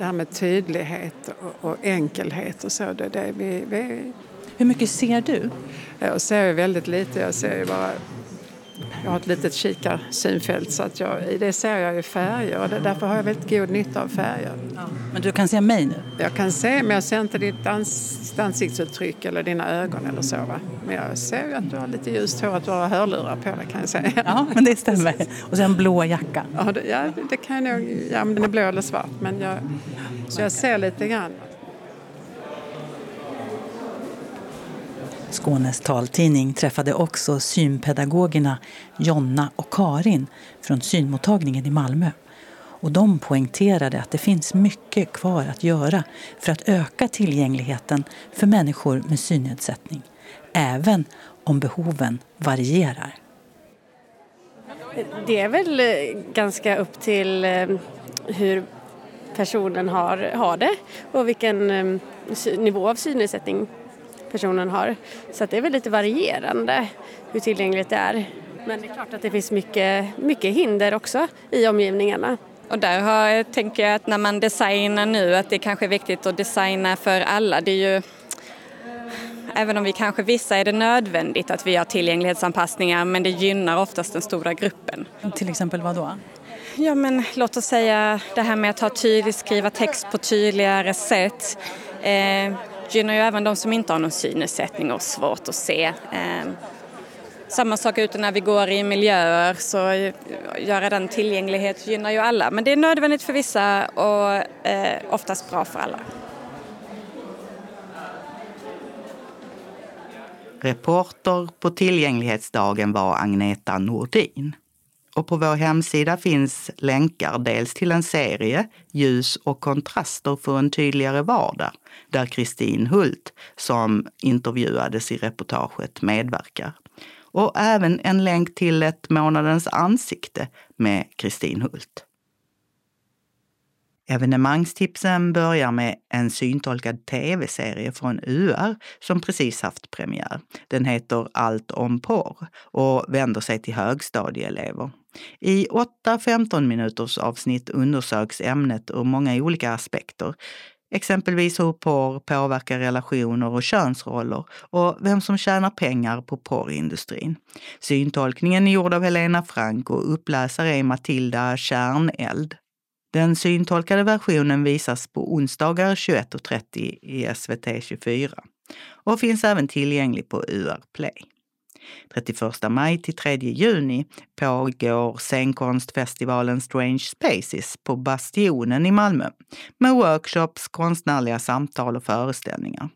det här med tydlighet och, enkelhet och så. Det, det, vi, vi... Hur mycket ser du? Jag ser väldigt lite. Jag ser ju bara jag har ett litet kikarsynfält så att jag, i det ser jag ju färger och det, därför har jag väldigt god nytta av färger. Ja. Men du kan se mig nu? Jag kan se, men jag ser inte ditt ans, ansiktsuttryck eller dina ögon eller så. Va? Men jag ser ju att du har lite ljust hår, att du har hörlurar på dig kan jag säga. Ja, men det stämmer. Och så en blå jacka. Ja, det, ja, det kan jag nog. Ja, men den är blå eller svart. Men jag, så jag ser lite grann. Skånes taltidning träffade också synpedagogerna Jonna och Karin från synmottagningen i Malmö. Och de poängterade att det finns mycket kvar att göra för att öka tillgängligheten för människor med synnedsättning, även om behoven varierar. Det är väl eh, ganska upp till eh, hur personen har, har det och vilken eh, nivå av synnedsättning personen har. Så det är väl lite varierande hur tillgängligt det är. Men det är klart att det finns mycket, mycket hinder också i omgivningarna. Och där har, tänker jag att när man designar nu att det kanske är viktigt att designa för alla. Det är ju, även om vi kanske vissa är det nödvändigt att vi har tillgänglighetsanpassningar men det gynnar oftast den stora gruppen. Till exempel vad då? Ja men låt oss säga det här med att ha tydligt, skriva text på tydligare sätt. Eh, gynnar ju även de som inte har någon synnedsättning och svårt att se. Ehm, samma sak ute när vi går i miljöer så göra den tillgänglighet gynnar ju alla. Men det är nödvändigt för vissa och eh, oftast bra för alla. Reporter på tillgänglighetsdagen var Agneta Nordin. Och på vår hemsida finns länkar dels till en serie, Ljus och kontraster för en tydligare vardag, där Kristin Hult, som intervjuades i reportaget, medverkar. Och även en länk till ett månadens ansikte med Kristin Hult. Evenemangstipsen börjar med en syntolkad tv-serie från UR som precis haft premiär. Den heter Allt om porr och vänder sig till högstadieelever. I åtta 15 minuters avsnitt undersöks ämnet ur många olika aspekter. Exempelvis hur porr påverkar relationer och könsroller och vem som tjänar pengar på porrindustrin. Syntolkningen är gjord av Helena Frank och uppläsare är Matilda Kärneld. Den syntolkade versionen visas på onsdagar 21.30 i SVT 24 och finns även tillgänglig på UR Play. 31 maj till 3 juni pågår scenkonstfestivalen Strange Spaces på Bastionen i Malmö med workshops, konstnärliga samtal och föreställningar.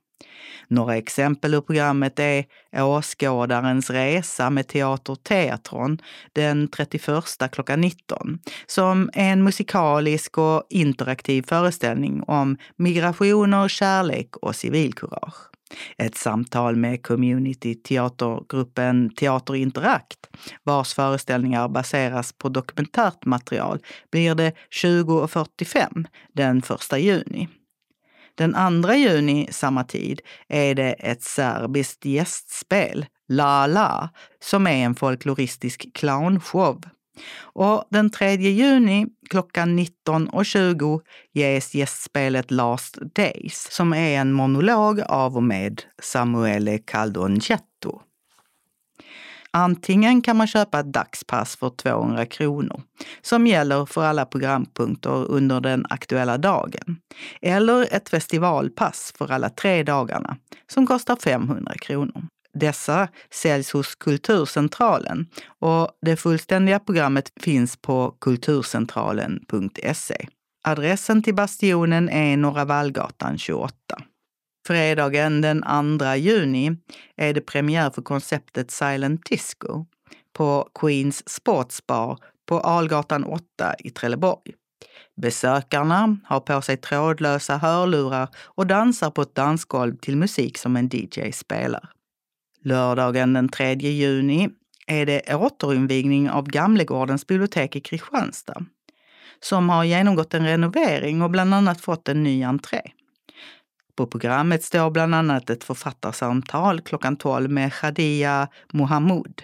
Några exempel ur programmet är Åskådarens resa med Teater Teatron den 31 klockan 19 som är en musikalisk och interaktiv föreställning om migrationer, kärlek och civilkurage. Ett samtal med community-teatergruppen Teater Interakt, vars föreställningar baseras på dokumentärt material, blir det 20.45 den 1 juni. Den 2 juni samma tid är det ett serbiskt gästspel, La La, som är en folkloristisk clownshow. Och den 3 juni klockan 19.20 ges gästspelet Last Days som är en monolog av och med Samuele Caldongetto. Antingen kan man köpa ett dagspass för 200 kronor som gäller för alla programpunkter under den aktuella dagen. Eller ett festivalpass för alla tre dagarna som kostar 500 kronor. Dessa säljs hos Kulturcentralen och det fullständiga programmet finns på kulturcentralen.se. Adressen till Bastionen är Norra Vallgatan 28. Fredagen den 2 juni är det premiär för konceptet Silent Disco på Queens Sportsbar på Algatan 8 i Trelleborg. Besökarna har på sig trådlösa hörlurar och dansar på ett dansgolv till musik som en DJ spelar. Lördagen den 3 juni är det återinvigning av Gamlegårdens bibliotek i Kristianstad som har genomgått en renovering och bland annat fått en ny entré. På programmet står bland annat ett författarsamtal klockan 12 med Shadia Mohamud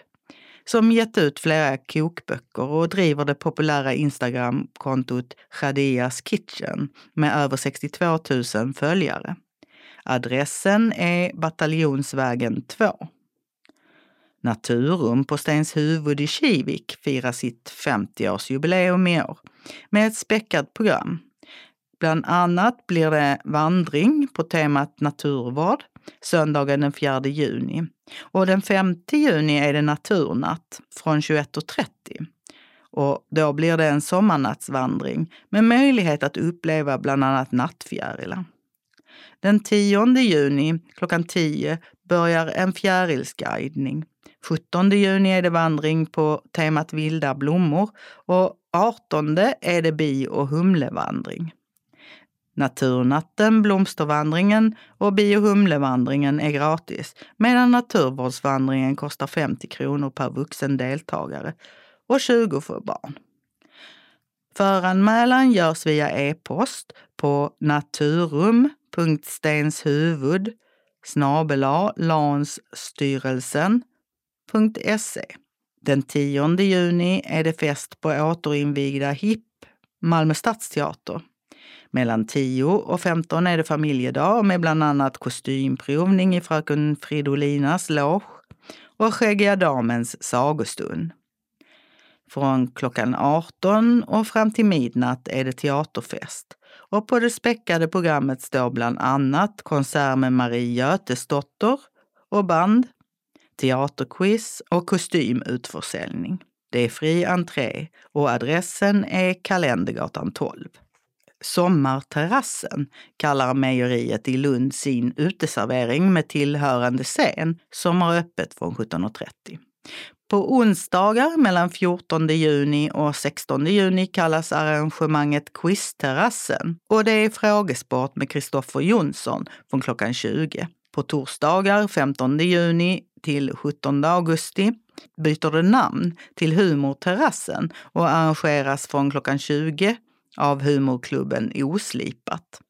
som gett ut flera kokböcker och driver det populära Instagramkontot Shadias Kitchen med över 62 000 följare. Adressen är Bataljonsvägen 2. Naturum på Stenshuvud i Kivik firar sitt 50-årsjubileum i år med ett späckat program. Bland annat blir det vandring på temat naturvård söndagen den 4 juni. Och den 5 juni är det naturnatt från 21.30. Och då blir det en sommarnattsvandring med möjlighet att uppleva bland annat nattfjärilar. Den 10 juni klockan 10 börjar en fjärilsguidning. 17 juni är det vandring på temat vilda blommor och 18 är det bi och humlevandring. Naturnatten, blomstervandringen och bi och humlevandringen är gratis medan naturvårdsvandringen kostar 50 kronor per vuxen deltagare och 20 för barn. Föranmälan görs via e-post på naturum.stenshuvud snabela lansstyrelsen.se. Den 10 juni är det fest på återinvigda HIP, Malmö stadsteater. Mellan 10 och 15 är det familjedag med bland annat kostymprovning i fröken Fridolinas loge och Skäggiga damens sagostund. Från klockan 18 och fram till midnatt är det teaterfest. Och på det späckade programmet står bland annat konsert med Marie Götesdotter och band, teaterquiz och kostymutförsäljning. Det är fri entré och adressen är Kalendergatan 12. Sommarterrassen kallar mejeriet i Lund sin uteservering med tillhörande scen som har öppet från 17.30. På onsdagar mellan 14 juni och 16 juni kallas arrangemanget Quizterrassen och det är frågesport med Kristoffer Jonsson från klockan 20. På torsdagar 15 juni till 17 augusti byter det namn till Humorterrassen och arrangeras från klockan 20 av humorklubben Oslipat.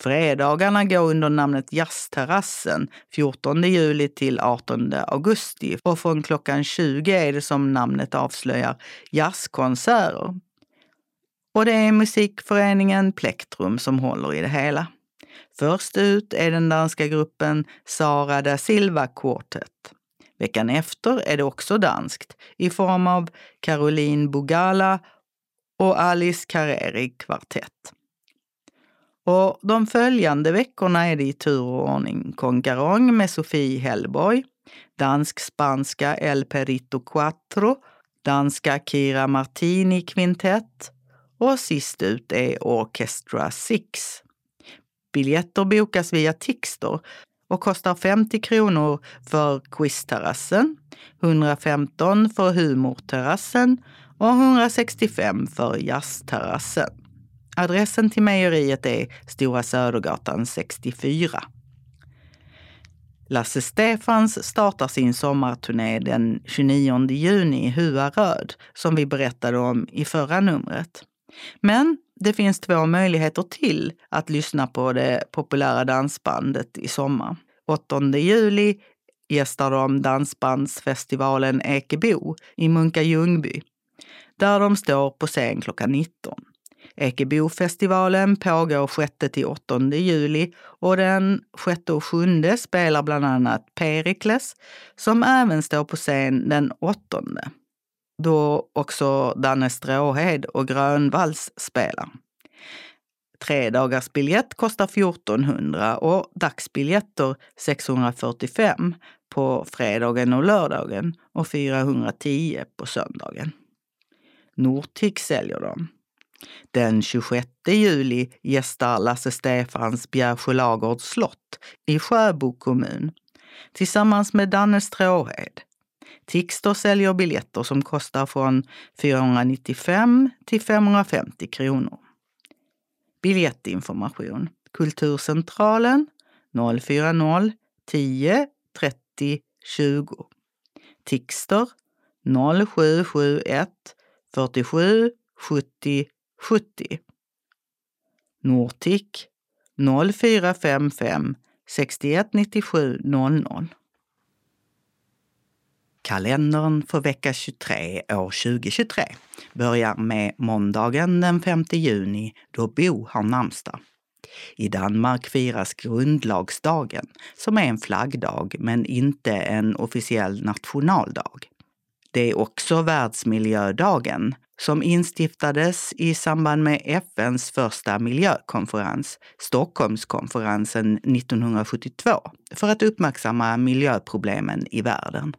Fredagarna går under namnet Jazzterrassen 14 juli till 18 augusti och från klockan 20 är det som namnet avslöjar jazzkonserter. Och det är musikföreningen Plektrum som håller i det hela. Först ut är den danska gruppen Sara da Silva Quartet. Veckan efter är det också danskt i form av Caroline Bugala och Alice Carreri kvartett. Och de följande veckorna är det i tur och ordning Concarong med Sofie Hellborg, dansk-spanska El Perito Quattro, danska Kira Martini Quintett och sist ut är Orchestra Six. Biljetter bokas via Tixter och kostar 50 kronor för quizterrassen, 115 för humorterrassen och 165 för jazzterrassen. Adressen till mejeriet är Stora Södergatan 64. Lasse Stefans startar sin sommarturné den 29 juni i Hua Röd, som vi berättade om i förra numret. Men det finns två möjligheter till att lyssna på det populära dansbandet i sommar. 8 juli gästar de dansbandsfestivalen Ekebo i Munka Ljungby där de står på scen klockan 19. Ekebofestivalen pågår 6 till 8 juli och den 6 och 7 spelar bland annat Perikles som även står på scen den 8. Då också Danne Stråhed och Grönvalls spelar. Tre dagars biljett kostar 1400 och dagsbiljetter 645 på fredagen och lördagen och 410 på söndagen. Nortic säljer dem. Den 26 juli gästar Lasse Stefans Bjärsjölagårds slott i Sjöbo kommun tillsammans med Danne Stråhed. Tixter säljer biljetter som kostar från 495 till 550 kronor. Biljettinformation Kulturcentralen 040 10 30 20. Tixter 0771 47 70 70. Nortic 0455 6197 00. Kalendern för vecka 23 år 2023 börjar med måndagen den 5 juni då Bo har namnsdag. I Danmark firas grundlagsdagen som är en flaggdag men inte en officiell nationaldag. Det är också världsmiljödagen som instiftades i samband med FNs första miljökonferens, Stockholmskonferensen 1972, för att uppmärksamma miljöproblemen i världen.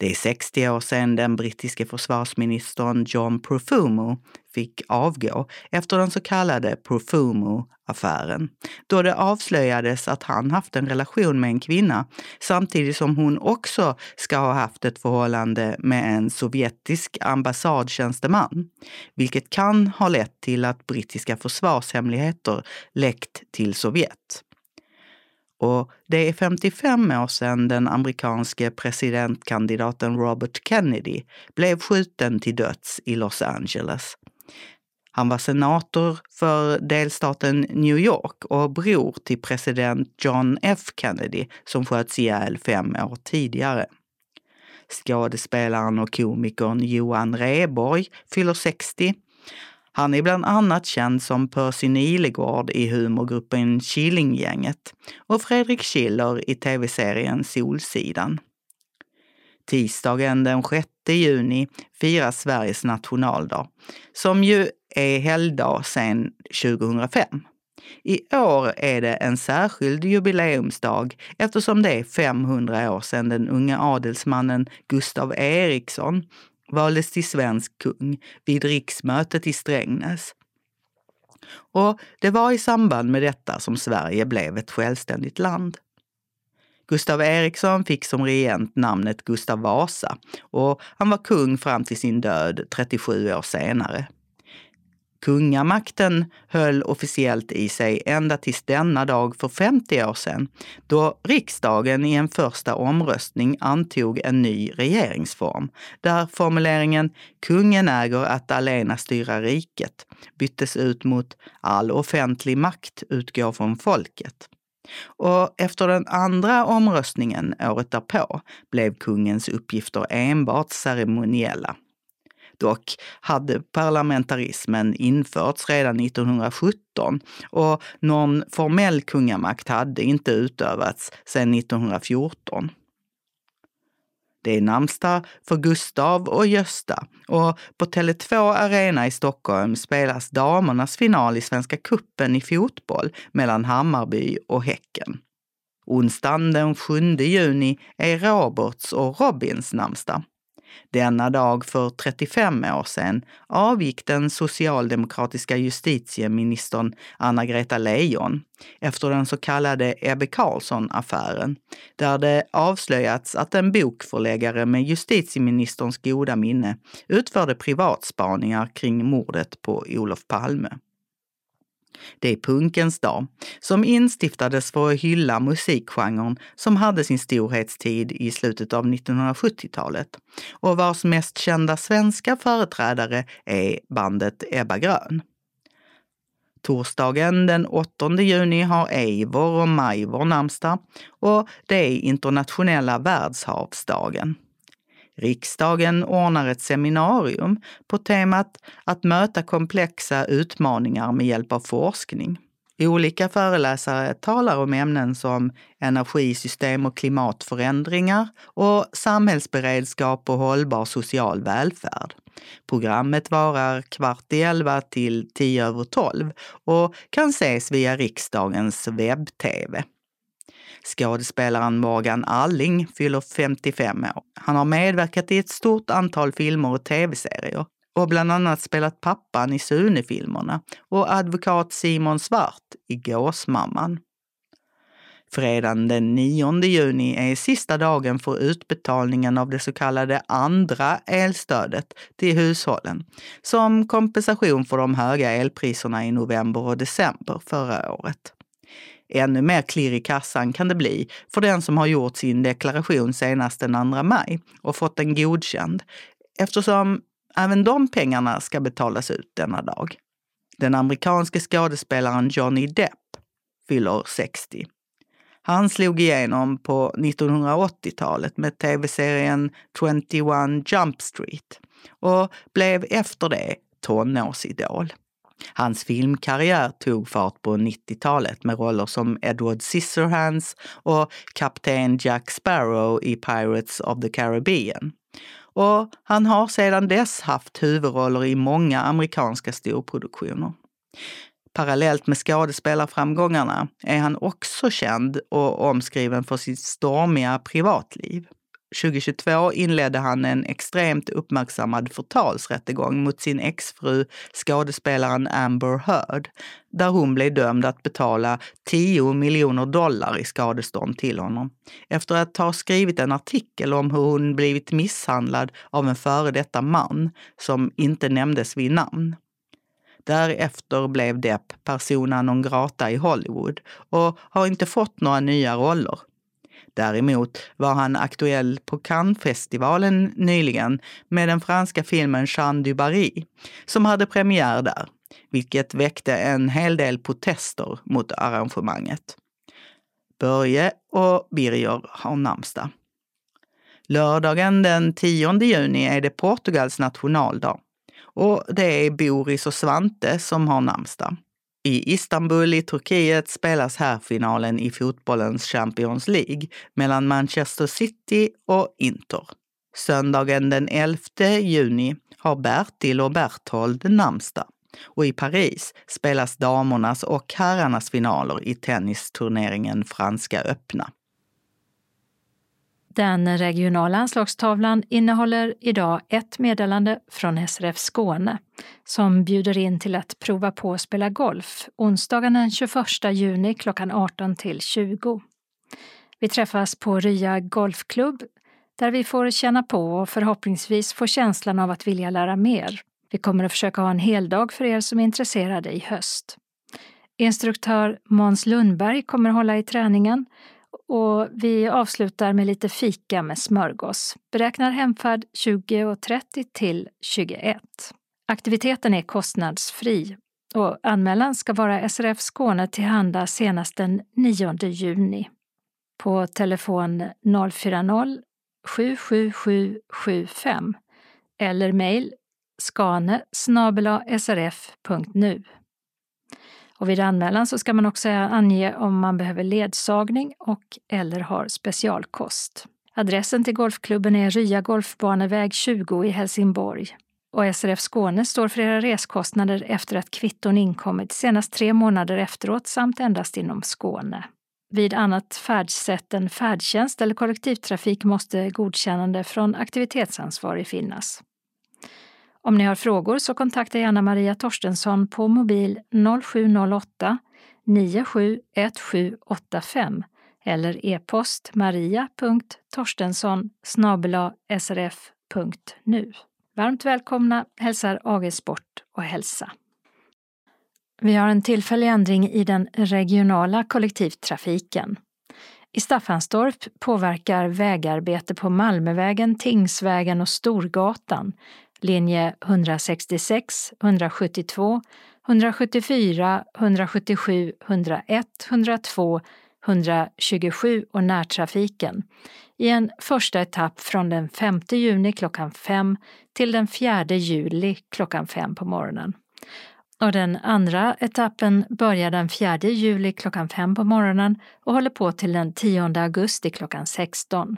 Det är 60 år sedan den brittiske försvarsministern John Profumo fick avgå efter den så kallade Profumo-affären, då det avslöjades att han haft en relation med en kvinna samtidigt som hon också ska ha haft ett förhållande med en sovjetisk ambassadtjänsteman, vilket kan ha lett till att brittiska försvarshemligheter läckt till Sovjet. Och det är 55 år sedan den amerikanske presidentkandidaten Robert Kennedy blev skjuten till döds i Los Angeles. Han var senator för delstaten New York och bror till president John F Kennedy som sköts ihjäl fem år tidigare. Skådespelaren och komikern Johan Rheborg fyller 60 han är bland annat känd som Percy Nilegård i humorgruppen Killinggänget och Fredrik Schiller i tv-serien Solsidan. Tisdagen den 6 juni firas Sveriges nationaldag, som ju är helgdag sedan 2005. I år är det en särskild jubileumsdag eftersom det är 500 år sedan den unge adelsmannen Gustav Eriksson valdes till svensk kung vid riksmötet i Strängnäs. Och det var i samband med detta som Sverige blev ett självständigt land. Gustav Eriksson fick som regent namnet Gustav Vasa och han var kung fram till sin död 37 år senare. Kungamakten höll officiellt i sig ända tills denna dag för 50 år sedan, då riksdagen i en första omröstning antog en ny regeringsform, där formuleringen “kungen äger att alena styra riket” byttes ut mot “all offentlig makt utgår från folket”. Och efter den andra omröstningen året därpå blev kungens uppgifter enbart ceremoniella. Dock hade parlamentarismen införts redan 1917 och någon formell kungamakt hade inte utövats sedan 1914. Det är namnsdag för Gustav och Gösta och på Tele2 Arena i Stockholm spelas damernas final i Svenska kuppen i fotboll mellan Hammarby och Häcken. Onsdagen den 7 juni är Roberts och Robins namnsdag. Denna dag för 35 år sedan avgick den socialdemokratiska justitieministern Anna-Greta Leijon efter den så kallade Ebbe Carlsson-affären, där det avslöjats att en bokförläggare med justitieministerns goda minne utförde privatspaningar kring mordet på Olof Palme. Det är punkens dag, som instiftades för att hylla musikgenren som hade sin storhetstid i slutet av 1970-talet och vars mest kända svenska företrädare är bandet Ebba Grön. Torsdagen den 8 juni har Eivor och Majvor namnsdag och det är internationella världshavsdagen. Riksdagen ordnar ett seminarium på temat att möta komplexa utmaningar med hjälp av forskning. Olika föreläsare talar om ämnen som energisystem och klimatförändringar och samhällsberedskap och hållbar social välfärd. Programmet varar kvart i elva till tio över tolv och kan ses via riksdagens webb-tv. Skådespelaren Morgan Alling fyller 55 år. Han har medverkat i ett stort antal filmer och tv-serier och bland annat spelat pappan i Sune-filmerna och advokat Simon Svart i Gåsmamman. Fredagen den 9 juni är sista dagen för utbetalningen av det så kallade andra elstödet till hushållen som kompensation för de höga elpriserna i november och december förra året. Ännu mer klirr i kassan kan det bli för den som har gjort sin deklaration senast den 2 maj och fått den godkänd eftersom även de pengarna ska betalas ut denna dag. Den amerikanske skådespelaren Johnny Depp fyller 60. Han slog igenom på 1980-talet med tv-serien 21 Jump Street och blev efter det tonårsidol. Hans filmkarriär tog fart på 90-talet med roller som Edward Scissorhands och kapten Jack Sparrow i Pirates of the Caribbean. Och han har sedan dess haft huvudroller i många amerikanska storproduktioner. Parallellt med skådespelarframgångarna är han också känd och omskriven för sitt stormiga privatliv. 2022 inledde han en extremt uppmärksammad förtalsrättegång mot sin exfru skådespelaren Amber Heard, där hon blev dömd att betala 10 miljoner dollar i skadestånd till honom efter att ha skrivit en artikel om hur hon blivit misshandlad av en före detta man som inte nämndes vid namn. Därefter blev Depp persona non grata i Hollywood och har inte fått några nya roller. Däremot var han aktuell på Cannesfestivalen nyligen med den franska filmen Jean du Barry som hade premiär där, vilket väckte en hel del protester mot arrangemanget. Börje och Birger har namnsdag. Lördagen den 10 juni är det Portugals nationaldag och det är Boris och Svante som har namnsdag. I Istanbul i Turkiet spelas här finalen i fotbollens Champions League mellan Manchester City och Inter. Söndagen den 11 juni har Bertil och Berthold namnsdag och i Paris spelas damernas och herrarnas finaler i tennisturneringen Franska öppna. Den regionala anslagstavlan innehåller idag ett meddelande från SRF Skåne som bjuder in till att prova på att spela golf onsdagen den 21 juni klockan 18 till 20. Vi träffas på Rya Golfklubb där vi får känna på och förhoppningsvis få känslan av att vilja lära mer. Vi kommer att försöka ha en heldag för er som är intresserade i höst. Instruktör Måns Lundberg kommer hålla i träningen och vi avslutar med lite fika med smörgås. Beräknar hemfärd 20.30 till 21. Aktiviteten är kostnadsfri och anmälan ska vara SRF Skåne tillhanda senast den 9 juni. På telefon 040 77775 eller mejl skane srf.nu. Och vid anmälan så ska man också ange om man behöver ledsagning och eller har specialkost. Adressen till golfklubben är Rya Golfbaneväg 20 i Helsingborg. Och SRF Skåne står för era reskostnader efter att kvitton inkommit senast tre månader efteråt samt endast inom Skåne. Vid annat färdsätt än färdtjänst eller kollektivtrafik måste godkännande från aktivitetsansvarig finnas. Om ni har frågor så kontakta gärna Maria Torstensson på mobil 0708 971785 eller e-post maria.torstensson srf.nu. Varmt välkomna hälsar AG Sport och Hälsa. Vi har en tillfällig ändring i den regionala kollektivtrafiken. I Staffanstorp påverkar vägarbete på Malmövägen, Tingsvägen och Storgatan linje 166, 172, 174, 177, 101, 102, 127 och närtrafiken i en första etapp från den 5 juni klockan 5 till den 4 juli klockan 5 på morgonen. Och den andra etappen börjar den 4 juli klockan 5 på morgonen och håller på till den 10 augusti klockan 16.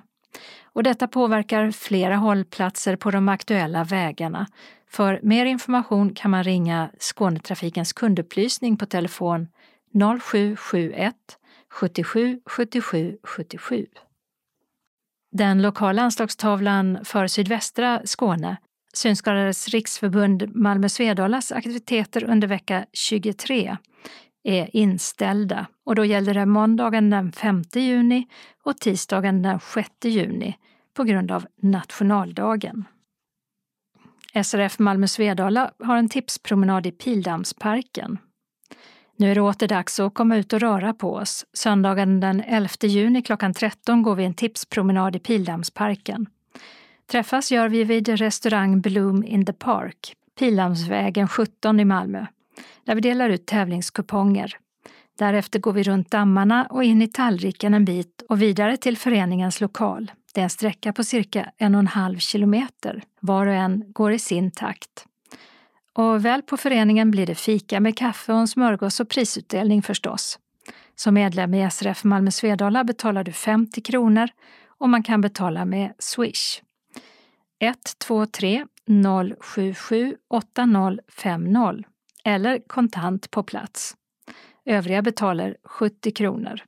Och detta påverkar flera hållplatser på de aktuella vägarna. För mer information kan man ringa Skånetrafikens kundupplysning på telefon 0771 77 77 77. Den lokala anslagstavlan för sydvästra Skåne, Synskadades riksförbund Malmö Svedalas aktiviteter under vecka 23 är inställda och då gäller det måndagen den 5 juni och tisdagen den 6 juni på grund av nationaldagen. SRF Malmö Svedala har en tipspromenad i Pildammsparken. Nu är det åter dags att komma ut och röra på oss. Söndagen den 11 juni klockan 13 går vi en tipspromenad i Pildammsparken. Träffas gör vi vid restaurang Bloom in the Park, Pildammsvägen 17 i Malmö, där vi delar ut tävlingskuponger. Därefter går vi runt dammarna och in i tallriken en bit och vidare till föreningens lokal. Det är en sträcka på cirka en och en halv kilometer. Var och en går i sin takt. Och väl på föreningen blir det fika med kaffe och en smörgås och prisutdelning förstås. Som medlem i SRF Malmö Svedala betalar du 50 kronor och man kan betala med Swish. 123 077 8050 eller kontant på plats. Övriga betalar 70 kronor.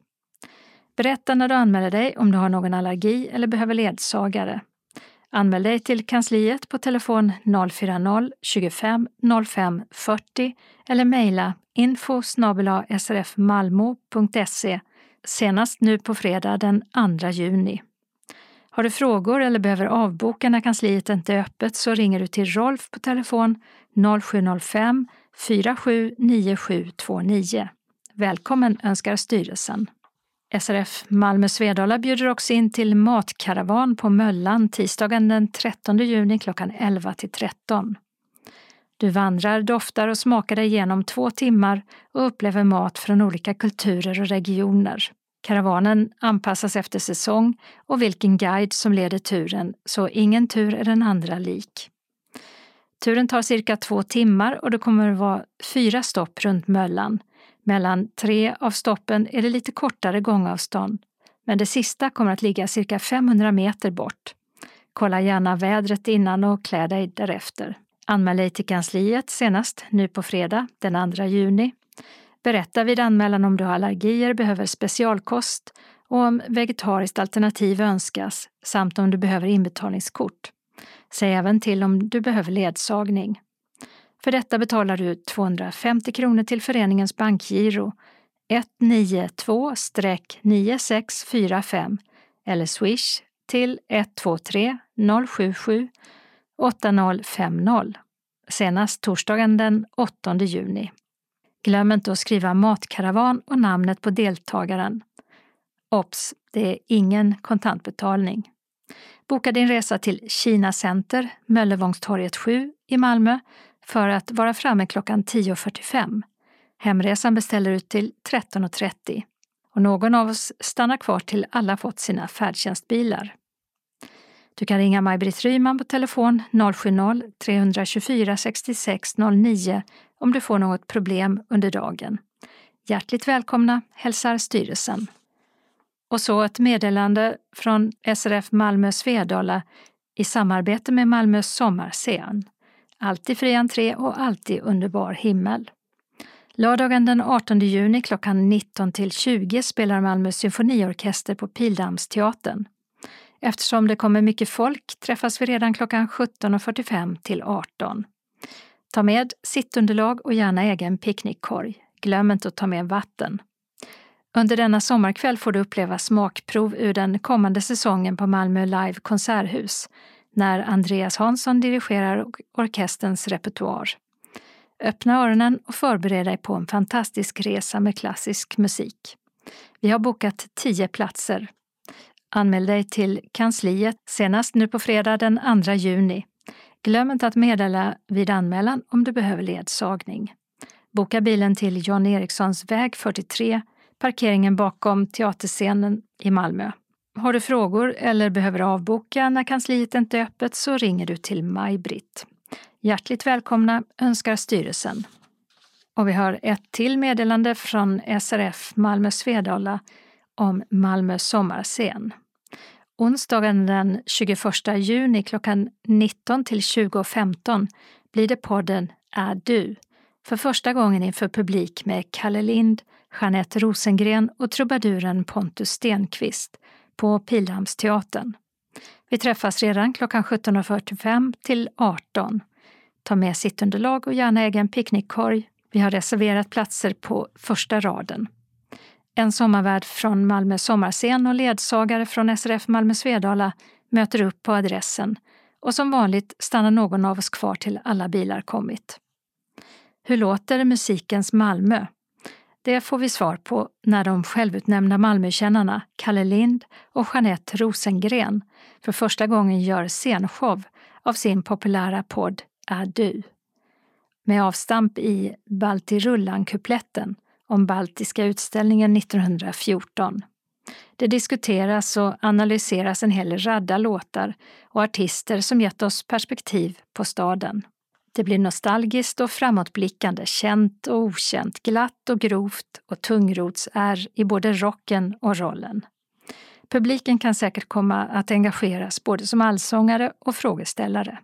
Berätta när du anmäler dig om du har någon allergi eller behöver ledsagare. Anmäl dig till kansliet på telefon 040-25 05 40 eller mejla info srfmalmo.se senast nu på fredag den 2 juni. Har du frågor eller behöver avboka när kansliet inte är öppet så ringer du till Rolf på telefon 0705 479729. Välkommen önskar styrelsen. SRF Malmö Svedala bjuder också in till matkaravan på Möllan tisdagen den 13 juni klockan 11 till 13. Du vandrar, doftar och smakar dig igenom två timmar och upplever mat från olika kulturer och regioner. Karavanen anpassas efter säsong och vilken guide som leder turen, så ingen tur är den andra lik. Turen tar cirka två timmar och det kommer att vara fyra stopp runt Möllan mellan tre av stoppen är det lite kortare gångavstånd, men det sista kommer att ligga cirka 500 meter bort. Kolla gärna vädret innan och klä dig därefter. Anmäl dig till kansliet senast nu på fredag den 2 juni. Berätta vid anmälan om du har allergier, behöver specialkost och om vegetariskt alternativ önskas samt om du behöver inbetalningskort. Säg även till om du behöver ledsagning. För detta betalar du 250 kronor till föreningens bankgiro 192-9645 eller swish till 123 077 8050 senast torsdagen den 8 juni. Glöm inte att skriva matkaravan och namnet på deltagaren. Ops, det är ingen kontantbetalning. Boka din resa till Kina Center, Möllevångstorget 7 i Malmö för att vara framme klockan 10.45. Hemresan beställer ut till 13.30 och någon av oss stannar kvar till alla fått sina färdtjänstbilar. Du kan ringa Maj-Britt Ryman på telefon 070-324 66 09 om du får något problem under dagen. Hjärtligt välkomna hälsar styrelsen. Och så ett meddelande från SRF Malmö Svedala i samarbete med Malmö sommarscen. Alltid fri entré och alltid underbar himmel. Lördagen den 18 juni klockan 19 till 20 spelar Malmö symfoniorkester på Pildammsteatern. Eftersom det kommer mycket folk träffas vi redan klockan 17.45 till 18. Ta med sittunderlag och gärna egen picknickkorg. Glöm inte att ta med vatten. Under denna sommarkväll får du uppleva smakprov ur den kommande säsongen på Malmö Live konserthus när Andreas Hansson dirigerar orkesterns repertoar. Öppna öronen och förbered dig på en fantastisk resa med klassisk musik. Vi har bokat tio platser. Anmäl dig till kansliet senast nu på fredag den 2 juni. Glöm inte att meddela vid anmälan om du behöver ledsagning. Boka bilen till Jan Erikssons väg 43, parkeringen bakom teaterscenen i Malmö. Har du frågor eller behöver avboka när kansliet inte är öppet så ringer du till Maj-Britt. Hjärtligt välkomna önskar styrelsen. Och vi har ett till meddelande från SRF Malmö Svedala om Malmö sommarscen. Onsdagen den 21 juni klockan 19 till 20.15 blir det podden Är du? För första gången inför publik med Kalle Lind, Jeanette Rosengren och trubaduren Pontus Stenqvist på Pildammsteatern. Vi träffas redan klockan 17.45 till 18. Ta med sittunderlag och gärna egen picknickkorg. Vi har reserverat platser på första raden. En sommarvärd från Malmö sommarscen och ledsagare från SRF Malmö Svedala möter upp på adressen och som vanligt stannar någon av oss kvar till alla bilar kommit. Hur låter musikens Malmö? Det får vi svar på när de självutnämnda Malmökännarna Kalle Lind och Jeanette Rosengren för första gången gör scenshow av sin populära podd Är du? Med avstamp i Baltirullan-kupletten om Baltiska utställningen 1914. Det diskuteras och analyseras en hel radda låtar och artister som gett oss perspektiv på staden. Det blir nostalgiskt och framåtblickande, känt och okänt, glatt och grovt och tungrots är i både rocken och rollen. Publiken kan säkert komma att engageras både som allsångare och frågeställare.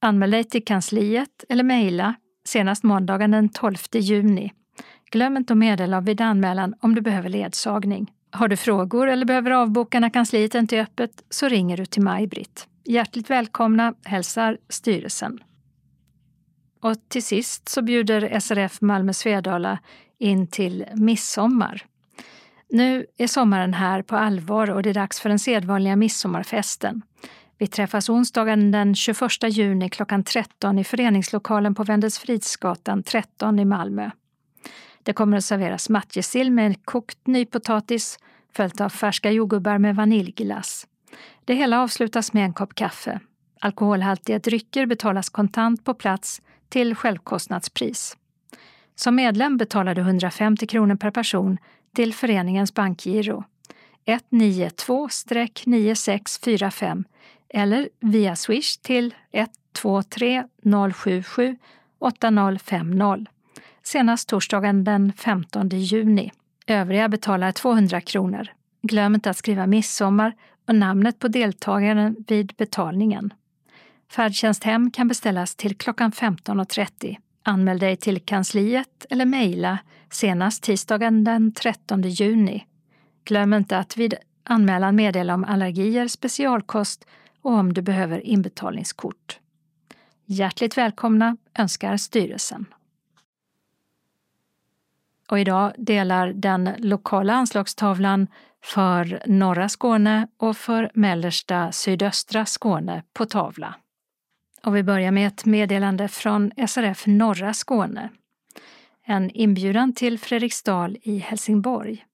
Anmäl dig till kansliet eller mejla senast måndagen den 12 juni. Glöm inte att meddela vid anmälan om du behöver ledsagning. Har du frågor eller behöver avboka när kansliet inte är öppet så ringer du till Maj-Britt. Hjärtligt välkomna hälsar styrelsen. Och till sist så bjuder SRF Malmö Svedala in till midsommar. Nu är sommaren här på allvar och det är dags för den sedvanliga midsommarfesten. Vi träffas onsdagen den 21 juni klockan 13 i föreningslokalen på Wendelsfridsgatan 13 i Malmö. Det kommer att serveras matjessill med kokt nypotatis följt av färska jordgubbar med vaniljglass. Det hela avslutas med en kopp kaffe. Alkoholhaltiga drycker betalas kontant på plats till självkostnadspris. Som medlem betalar du 150 kronor per person till föreningens bankgiro 192-9645 eller via swish till 123 077 8050 senast torsdagen den 15 juni. Övriga betalar 200 kronor. Glöm inte att skriva midsommar och namnet på deltagaren vid betalningen. Färdtjänsthem kan beställas till klockan 15.30. Anmäl dig till kansliet eller mejla senast tisdagen den 13 juni. Glöm inte att vid anmälan meddela om allergier, specialkost och om du behöver inbetalningskort. Hjärtligt välkomna önskar styrelsen. Och idag delar den lokala anslagstavlan för norra Skåne och för mellersta sydöstra Skåne på tavla. Och vi börjar med ett meddelande från SRF norra Skåne. En inbjudan till Fredriksdal i Helsingborg.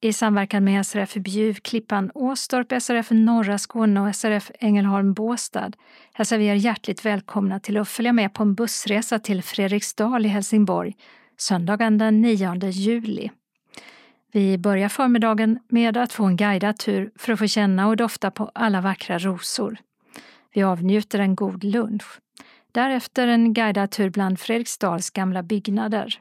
I samverkan med SRF Bjuv, Klippan, Åstorp, SRF norra Skåne och SRF Ängelholm Båstad hälsar vi er hjärtligt välkomna till att följa med på en bussresa till Fredriksdal i Helsingborg söndagen den 9 juli. Vi börjar förmiddagen med att få en guidad tur för att få känna och dofta på alla vackra rosor. Vi avnjuter en god lunch. Därefter en guidad tur bland Fredriksdals gamla byggnader.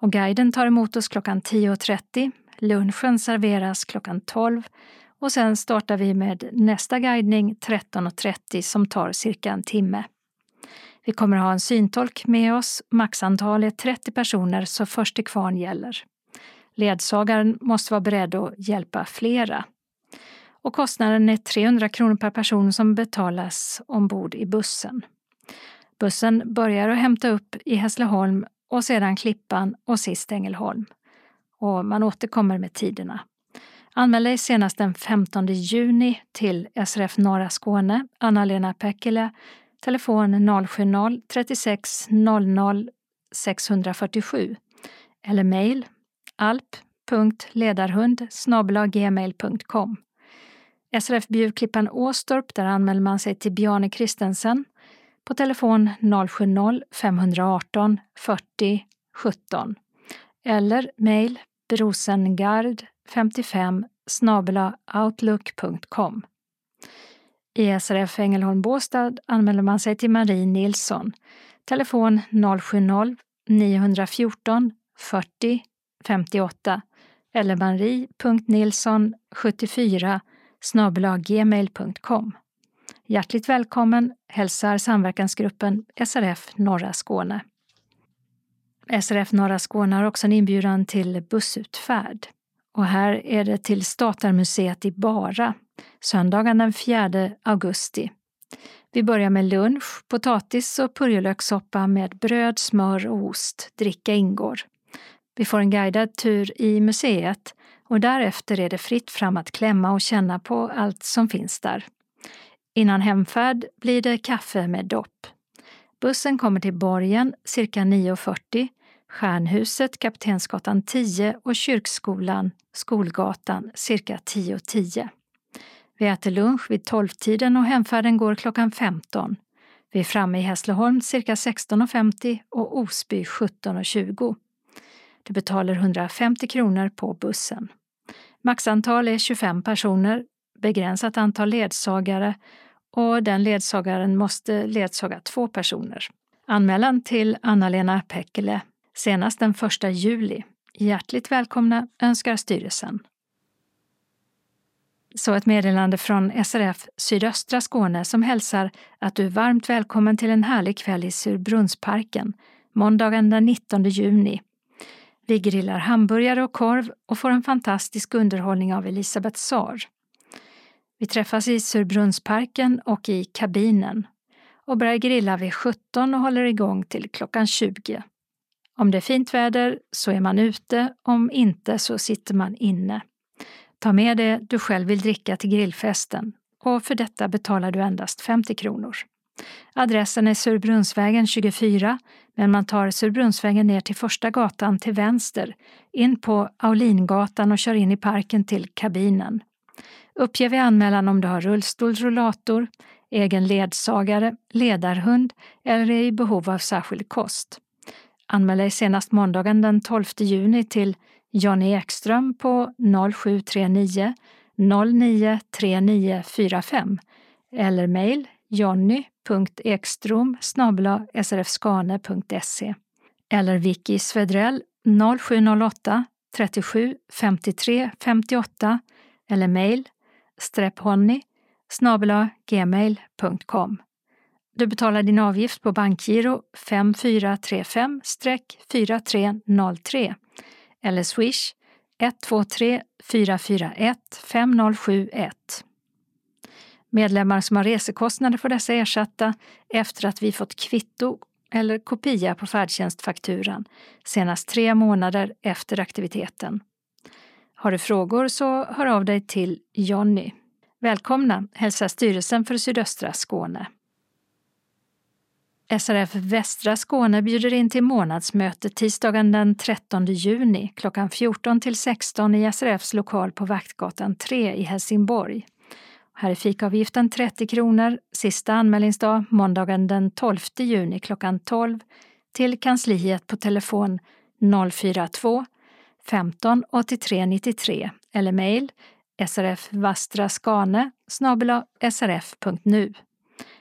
Och guiden tar emot oss klockan 10.30, lunchen serveras klockan 12 och sen startar vi med nästa guidning 13.30 som tar cirka en timme. Vi kommer att ha en syntolk med oss. Maxantal är 30 personer så först till kvarn gäller. Ledsagaren måste vara beredd att hjälpa flera. Och kostnaden är 300 kronor per person som betalas ombord i bussen. Bussen börjar att hämta upp i Hässleholm och sedan Klippan och sist Ängelholm. Och man återkommer med tiderna. Anmäl dig senast den 15 juni till SRF Norra Skåne, Anna-Lena Päckilä, telefon 070-36 00 647 eller mejl alp.ledarhund gmail.com. SRF Bjurklippan Åstorp, där anmäler man sig till Bjarne Kristensen på telefon 070-518 40 17 eller mejl brosengard55 outlook.com. I SRF Ängelholm Båstad anmäler man sig till Marie Nilsson. Telefon 070-914 40 58 eller marie.nilsson74 gmail.com. Hjärtligt välkommen hälsar samverkansgruppen SRF Norra Skåne. SRF Norra Skåne har också en inbjudan till bussutfärd. Och här är det till Statarmuseet i Bara, söndagen den 4 augusti. Vi börjar med lunch, potatis och purjolökssoppa med bröd, smör och ost. Dricka ingår. Vi får en guidad tur i museet och därefter är det fritt fram att klämma och känna på allt som finns där. Innan hemfärd blir det kaffe med dopp. Bussen kommer till Borgen cirka 9.40, Stjärnhuset Kaptensgatan 10 och Kyrkskolan Skolgatan cirka 10.10. 10. Vi äter lunch vid 12-tiden och hemfärden går klockan 15. Vi är framme i Hässleholm cirka 16.50 och Osby 17.20. Du betalar 150 kronor på bussen. Maxantal är 25 personer, begränsat antal ledsagare och den ledsagaren måste ledsaga två personer. Anmälan till Anna-Lena Pekkele senast den 1 juli. Hjärtligt välkomna önskar styrelsen. Så ett meddelande från SRF Sydöstra Skåne som hälsar att du är varmt välkommen till en härlig kväll i Surbrunnsparken måndagen den 19 juni. Vi grillar hamburgare och korv och får en fantastisk underhållning av Elisabeth Saar. Vi träffas i Surbrunnsparken och i kabinen och börjar grilla vid 17 och håller igång till klockan 20. Om det är fint väder så är man ute, om inte så sitter man inne. Ta med det du själv vill dricka till grillfesten och för detta betalar du endast 50 kronor. Adressen är Surbrunnsvägen 24, men man tar Surbrunnsvägen ner till Första gatan till vänster, in på Aulingatan och kör in i parken till kabinen. Uppge vid anmälan om du har rullstol, rullator, egen ledsagare, ledarhund eller är i behov av särskild kost. Anmäl dig senast måndagen den 12 juni till Jonny Ekström på 0739 093945 eller mejl jonny.ekstrom srfskane.se eller Vicky Svedrell 0708 37 53 58 eller mejl strephonny gmail.com. Du betalar din avgift på bankgiro 5435-4303 eller swish 123 441 5071. Medlemmar som har resekostnader får dessa ersatta efter att vi fått kvitto eller kopia på färdtjänstfakturan senast tre månader efter aktiviteten. Har du frågor så hör av dig till Jonny. Välkomna hälsar styrelsen för sydöstra Skåne. SRF Västra Skåne bjuder in till månadsmöte tisdagen den 13 juni klockan 14 till 16 i SRFs lokal på Vaktgatan 3 i Helsingborg. Här är fikavgiften 30 kronor, sista anmälningsdag måndagen den 12 juni klockan 12 till kansliet på telefon 042 15 83 93 eller mejl srfvastraskane srf.nu.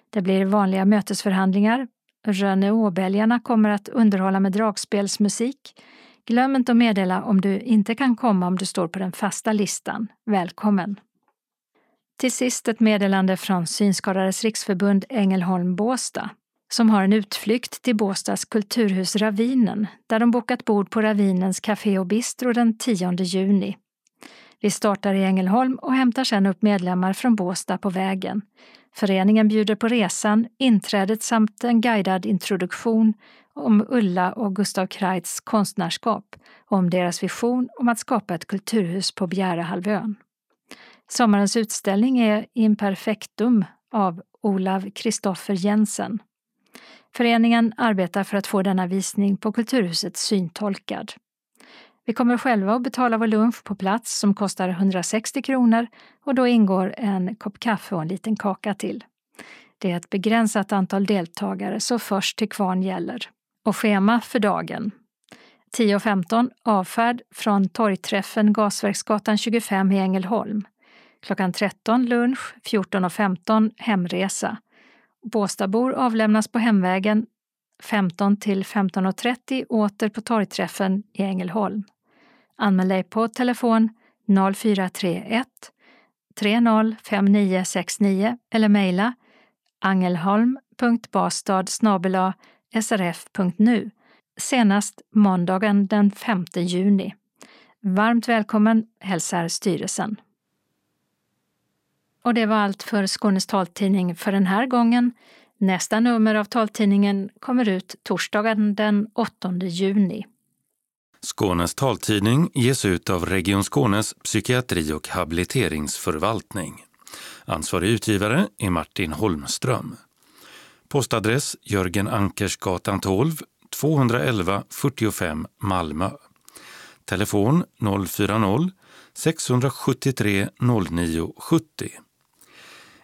Det blir vanliga mötesförhandlingar. Rönne kommer att underhålla med dragspelsmusik. Glöm inte att meddela om du inte kan komma om du står på den fasta listan. Välkommen! Till sist ett meddelande från Synskadades riksförbund Ängelholm Båsta som har en utflykt till Båstads kulturhus Ravinen där de bokat bord på Ravinens Café och Bistro den 10 juni. Vi startar i Ängelholm och hämtar sedan upp medlemmar från Båsta på vägen. Föreningen bjuder på resan, inträdet samt en guidad introduktion om Ulla och Gustav Kreitz konstnärskap och om deras vision om att skapa ett kulturhus på Bjärehalvön. Sommarens utställning är Imperfectum av Olav Kristoffer Jensen. Föreningen arbetar för att få denna visning på Kulturhuset syntolkad. Vi kommer själva att betala vår lunch på plats som kostar 160 kronor och då ingår en kopp kaffe och en liten kaka till. Det är ett begränsat antal deltagare så först till kvarn gäller. Och schema för dagen. 10.15 avfärd från torgträffen Gasverksgatan 25 i Ängelholm. Klockan 13 lunch, 14.15 hemresa. Båstabor avlämnas på hemvägen 15 till 15.30 åter på torgträffen i Ängelholm. Anmäl dig på telefon 0431-305969 eller mejla angelholm.bastad srf.nu senast måndagen den 5 juni. Varmt välkommen hälsar styrelsen. Och det var allt för Skånes taltidning för den här gången. Nästa nummer av taltidningen kommer ut torsdagen den 8 juni. Skånes taltidning ges ut av Region Skånes psykiatri och habiliteringsförvaltning. Ansvarig utgivare är Martin Holmström. Postadress Jörgen Ankersgatan 12, 211 45 Malmö. Telefon 040-673 0970.